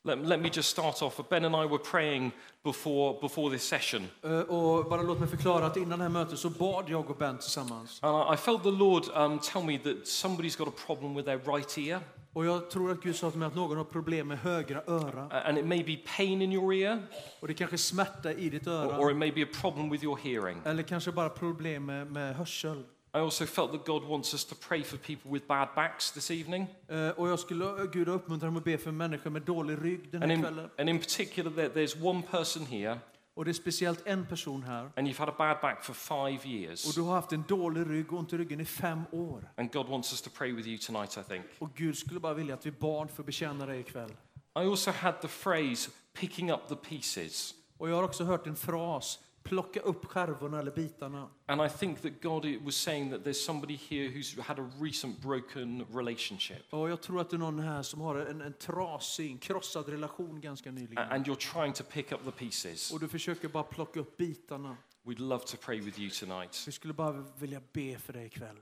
Speaker 1: Let, let me just start off. Ben and I were praying before, before this session.
Speaker 2: Eh, Och bara låt mig förklara att innan det här mötet så bad jag och Ben tillsammans.
Speaker 1: And I, I felt the Lord um, tell me that somebody's got a problem with their right ear.
Speaker 2: Och jag tror att Gud sa till mig att någon har problem med högra öra.
Speaker 1: Uh, and it may be pain in your ear,
Speaker 2: Och det kanske är smärta i ditt
Speaker 1: or,
Speaker 2: öra.
Speaker 1: or it may be a problem with your hearing.
Speaker 2: Eller kanske bara problem med, med hörsel.
Speaker 1: I also felt that God wants us to pray for people with bad backs this evening.
Speaker 2: Eh, Och jag skulle, Gud har uppmuntrat mig att be för människor med dålig rygg den
Speaker 1: And
Speaker 2: här
Speaker 1: in,
Speaker 2: kvällen.
Speaker 1: and in particular, there, there's one person here,
Speaker 2: Och det är speciellt en person här.
Speaker 1: and you've had a bad back for five
Speaker 2: Och
Speaker 1: years.
Speaker 2: du har haft en dålig rygg och ont i ryggen i fem år.
Speaker 1: And God wants us to pray with you tonight, I think.
Speaker 2: Och Gud skulle bara vilja att vi för att betjäna dig ikväll.
Speaker 1: I also had the phrase picking up the pieces.
Speaker 2: Och jag har också hört en fras, plocka upp skärvorna eller bitarna.
Speaker 1: And I think that God was saying that there's somebody here who's had a recent broken relationship.
Speaker 2: Och jag tror att det är någon här som har en, en trasig, en krossad relation ganska nyligen.
Speaker 1: And you're trying to pick up the pieces.
Speaker 2: Och du försöker bara plocka upp bitarna.
Speaker 1: We'd love to pray with you tonight.
Speaker 2: Vi skulle bara vilja be för dig ikväll.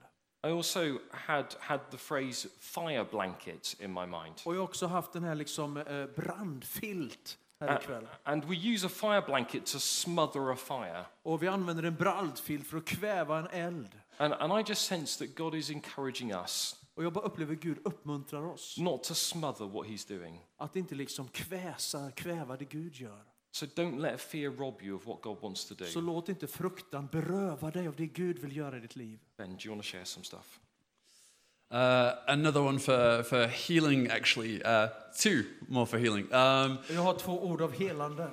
Speaker 1: I also had, had the phrase fire blanket in my mind.
Speaker 2: Och jag har också haft den här liksom eh, brandfilt här
Speaker 1: A-
Speaker 2: ikväll.
Speaker 1: And we use a fire blanket to smother a fire.
Speaker 2: Och vi använder en brandfilt för att kväva en eld.
Speaker 1: And, and I just sense that God is encouraging us
Speaker 2: Och jag bara upplever Gud uppmuntrar oss.
Speaker 1: not to smother what He's doing.
Speaker 2: Att inte liksom kväsa, kväva det Gud gör.
Speaker 1: So don't let fear rob you of what God wants to
Speaker 2: Så
Speaker 1: do.
Speaker 2: låt inte fruktan beröva dig av det Gud vill göra i ditt liv.
Speaker 1: Ben, do you want to share some stuff?
Speaker 3: Uh, another one for, for healing, actually. Uh, two more for healing. Um,
Speaker 2: Jag har två ord av helande.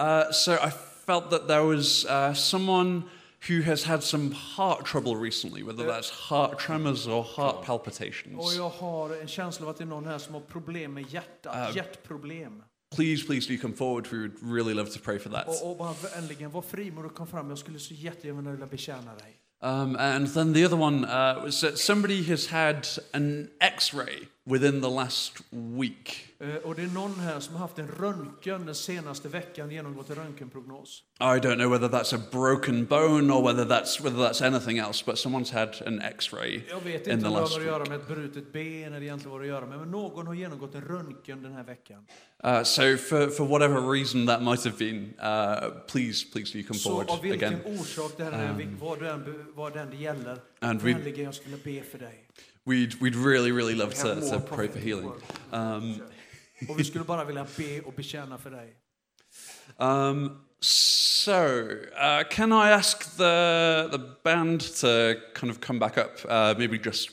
Speaker 3: uh, so I felt that there was uh, someone who has had some heart trouble recently, whether that's heart tremors or heart
Speaker 2: Och
Speaker 3: palpitations.
Speaker 2: jag har en känsla av att det är någon här som har problem med hjärtat, hjärtproblem.
Speaker 3: Please, please do come forward. We would really love to pray for that.
Speaker 2: Och, och bara äntligen var frimodig och kom fram. Jag skulle så jättegärna vilja betjäna dig.
Speaker 3: Um, and then the other one uh, was that somebody has had an x ray within the last week.
Speaker 2: Eh, Och det är någon här som har haft en röntgen den senaste veckan, genomgått en röntgenprognos.
Speaker 3: I don't know whether that's a broken bone or whether that's, whether that's anything else, but someone's had an x ray
Speaker 2: Jag vet
Speaker 3: in
Speaker 2: inte om det har att göra med ett brutet ben eller egentligen vad det har att göra med, men någon har genomgått en röntgen den här veckan.
Speaker 3: Uh, so, for, for whatever reason that might have been, uh, please, please do come
Speaker 2: Så
Speaker 3: forward
Speaker 2: av vilken
Speaker 3: again.
Speaker 2: orsak det här är, vad det än, vad det än gäller,
Speaker 3: And
Speaker 2: vänligen jag skulle be för dig.
Speaker 3: We'd, we'd really, really love to, to pray for healing. Um,
Speaker 2: Och vi skulle bara vilja be och betjäna för dig.
Speaker 3: um, so, uh, can I ask the, the band to kind of come back up? Uh, maybe just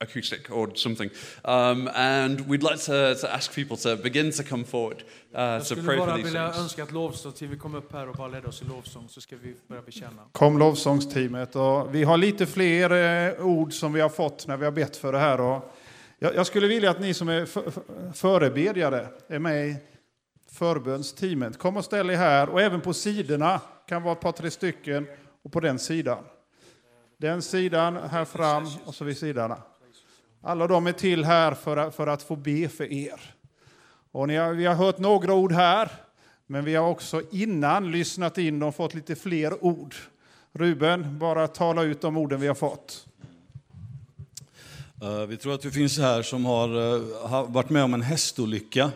Speaker 3: acoustic or something. Um, and we'd like to, to ask people to begin to come forward uh,
Speaker 2: Jag
Speaker 3: to pray for
Speaker 2: bara
Speaker 3: these
Speaker 2: vilja
Speaker 3: things.
Speaker 2: önska att lovsångsteamet kom upp här och bara ledde oss i lovsång så ska vi börja betjäna.
Speaker 4: Kom lovsångsteamet. Och vi har lite fler eh, ord som vi har fått när vi har bett för det här. Och jag, jag skulle vilja att ni som är för, för, förebedjare är med i förbönsteamet. Kom och ställ er här och även på sidorna. kan vara ett par, tre stycken. Och på den sidan. Den sidan, här fram och så vid sidorna. Alla de är till här för, att- för att få be för er. Och ni har, vi har hört några ord här. Men vi har också innan lyssnat in och fått lite fler ord. Ruben, bara tala ut de orden vi har fått.
Speaker 5: Eh, vi tror att det finns här som har, eh, varit med om en hästolycka.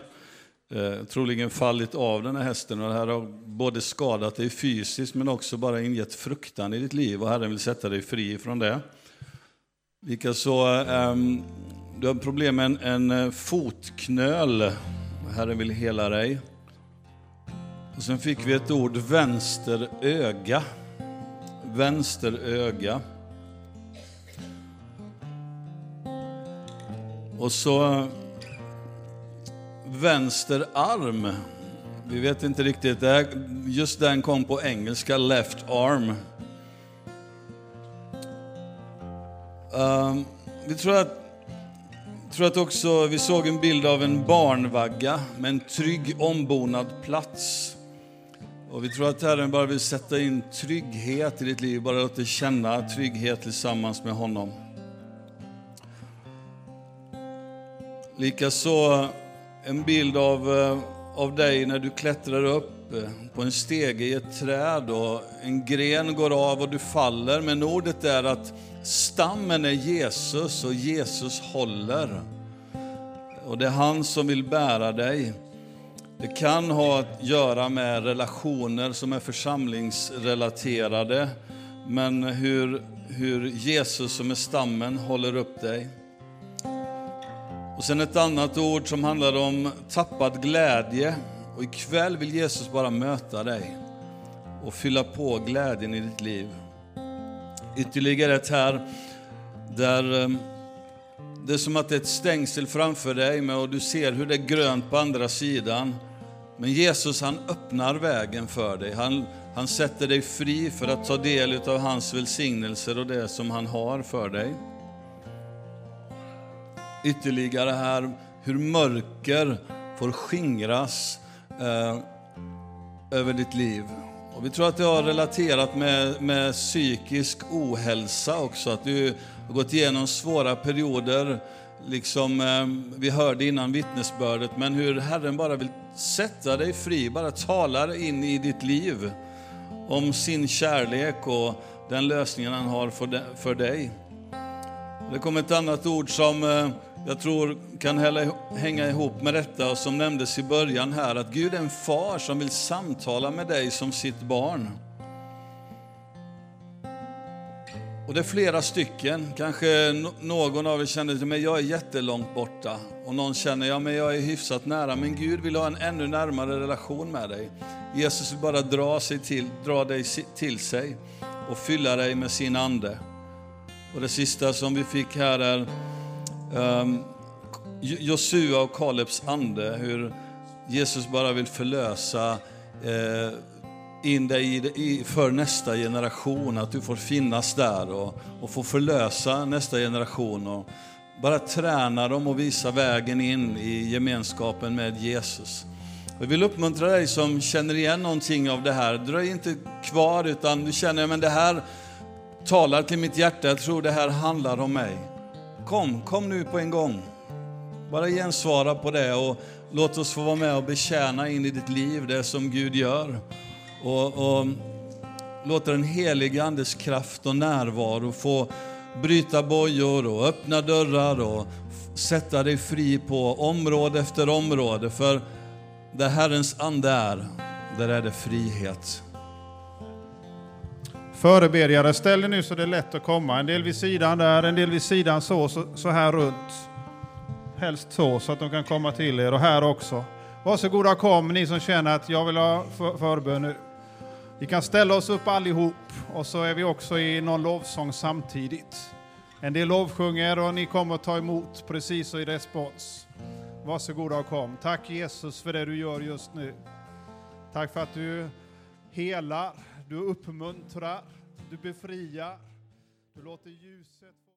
Speaker 5: Eh, troligen fallit av den här hästen och det här har både skadat dig fysiskt men också bara ingett fruktan i ditt liv och Herren vill sätta dig fri från det. Likaså, ehm, du har problem med en, en fotknöl. Herren vill hela dig. Och sen fick vi ett ord, vänster öga. Vänster öga. Och så vänster arm. Vi vet inte riktigt. Just den kom på engelska, left arm. Ehm, vi tror att, tror att också, vi såg en bild av en barnvagga med en trygg ombonad plats. Och vi tror att Herren bara vill sätta in trygghet i ditt liv, bara låt dig känna trygghet tillsammans med honom. Likaså en bild av, eh, av dig när du klättrar upp eh, på en stege i ett träd och en gren går av och du faller. Men ordet är att stammen är Jesus och Jesus håller. Och det är han som vill bära dig. Det kan ha att göra med relationer som är församlingsrelaterade, men hur, hur Jesus som är stammen håller upp dig. Och sen ett annat ord som handlar om tappad glädje. Och ikväll vill Jesus bara möta dig och fylla på glädjen i ditt liv. Ytterligare ett här där eh, det är som att det är ett stängsel framför dig och du ser hur det är grönt på andra sidan. Men Jesus han öppnar vägen för dig. Han, han sätter dig fri för att ta del av hans välsignelser och det som han har för dig ytterligare här hur mörker får skingras eh, över ditt liv. Och vi tror att det har relaterat med, med psykisk ohälsa också, att du har gått igenom svåra perioder, liksom eh, vi hörde innan vittnesbördet, men hur Herren bara vill sätta dig fri, bara talar in i ditt liv om sin kärlek och den lösningen han har för, för dig. Det kom ett annat ord som eh, jag tror kan hänga ihop med detta som nämndes i början här, att Gud är en far som vill samtala med dig som sitt barn. Och det är flera stycken, kanske någon av er känner till mig, jag är jättelångt borta. Och någon känner, ja men jag är hyfsat nära, men Gud vill ha en ännu närmare relation med dig. Jesus vill bara dra, sig till, dra dig till sig och fylla dig med sin ande. Och det sista som vi fick här är um, Josua och Kalebs ande, hur Jesus bara vill förlösa eh, in dig i, för nästa generation, att du får finnas där och, och få förlösa nästa generation. Och bara träna dem och visa vägen in i gemenskapen med Jesus. Jag vill uppmuntra dig som känner igen någonting av det här. Dröj inte kvar utan du känner att det här talar till mitt hjärta. Jag tror det här handlar om mig. Kom, kom nu på en gång. Bara gensvara på det och låt oss få vara med och betjäna in i ditt liv det som Gud gör. Och, och låt den helige Andes kraft och närvaro få bryta bojor och öppna dörrar och sätta dig fri på område efter område. För där Herrens ande är, där är det frihet.
Speaker 4: Förebedjare, ställ er nu så det är lätt att komma. En del vid sidan där, en del vid sidan så, så, så här runt. Helst så, så att de kan komma till er och här också. Varsågoda kom, ni som känner att jag vill ha för, förbön nu. Vi kan ställa oss upp allihop och så är vi också i någon lovsång samtidigt. En del lovsjunger och ni kommer att ta emot precis och i respons. Varsågoda och kom. Tack Jesus för det du gör just nu. Tack för att du helar, du uppmuntrar, du befriar, du låter ljuset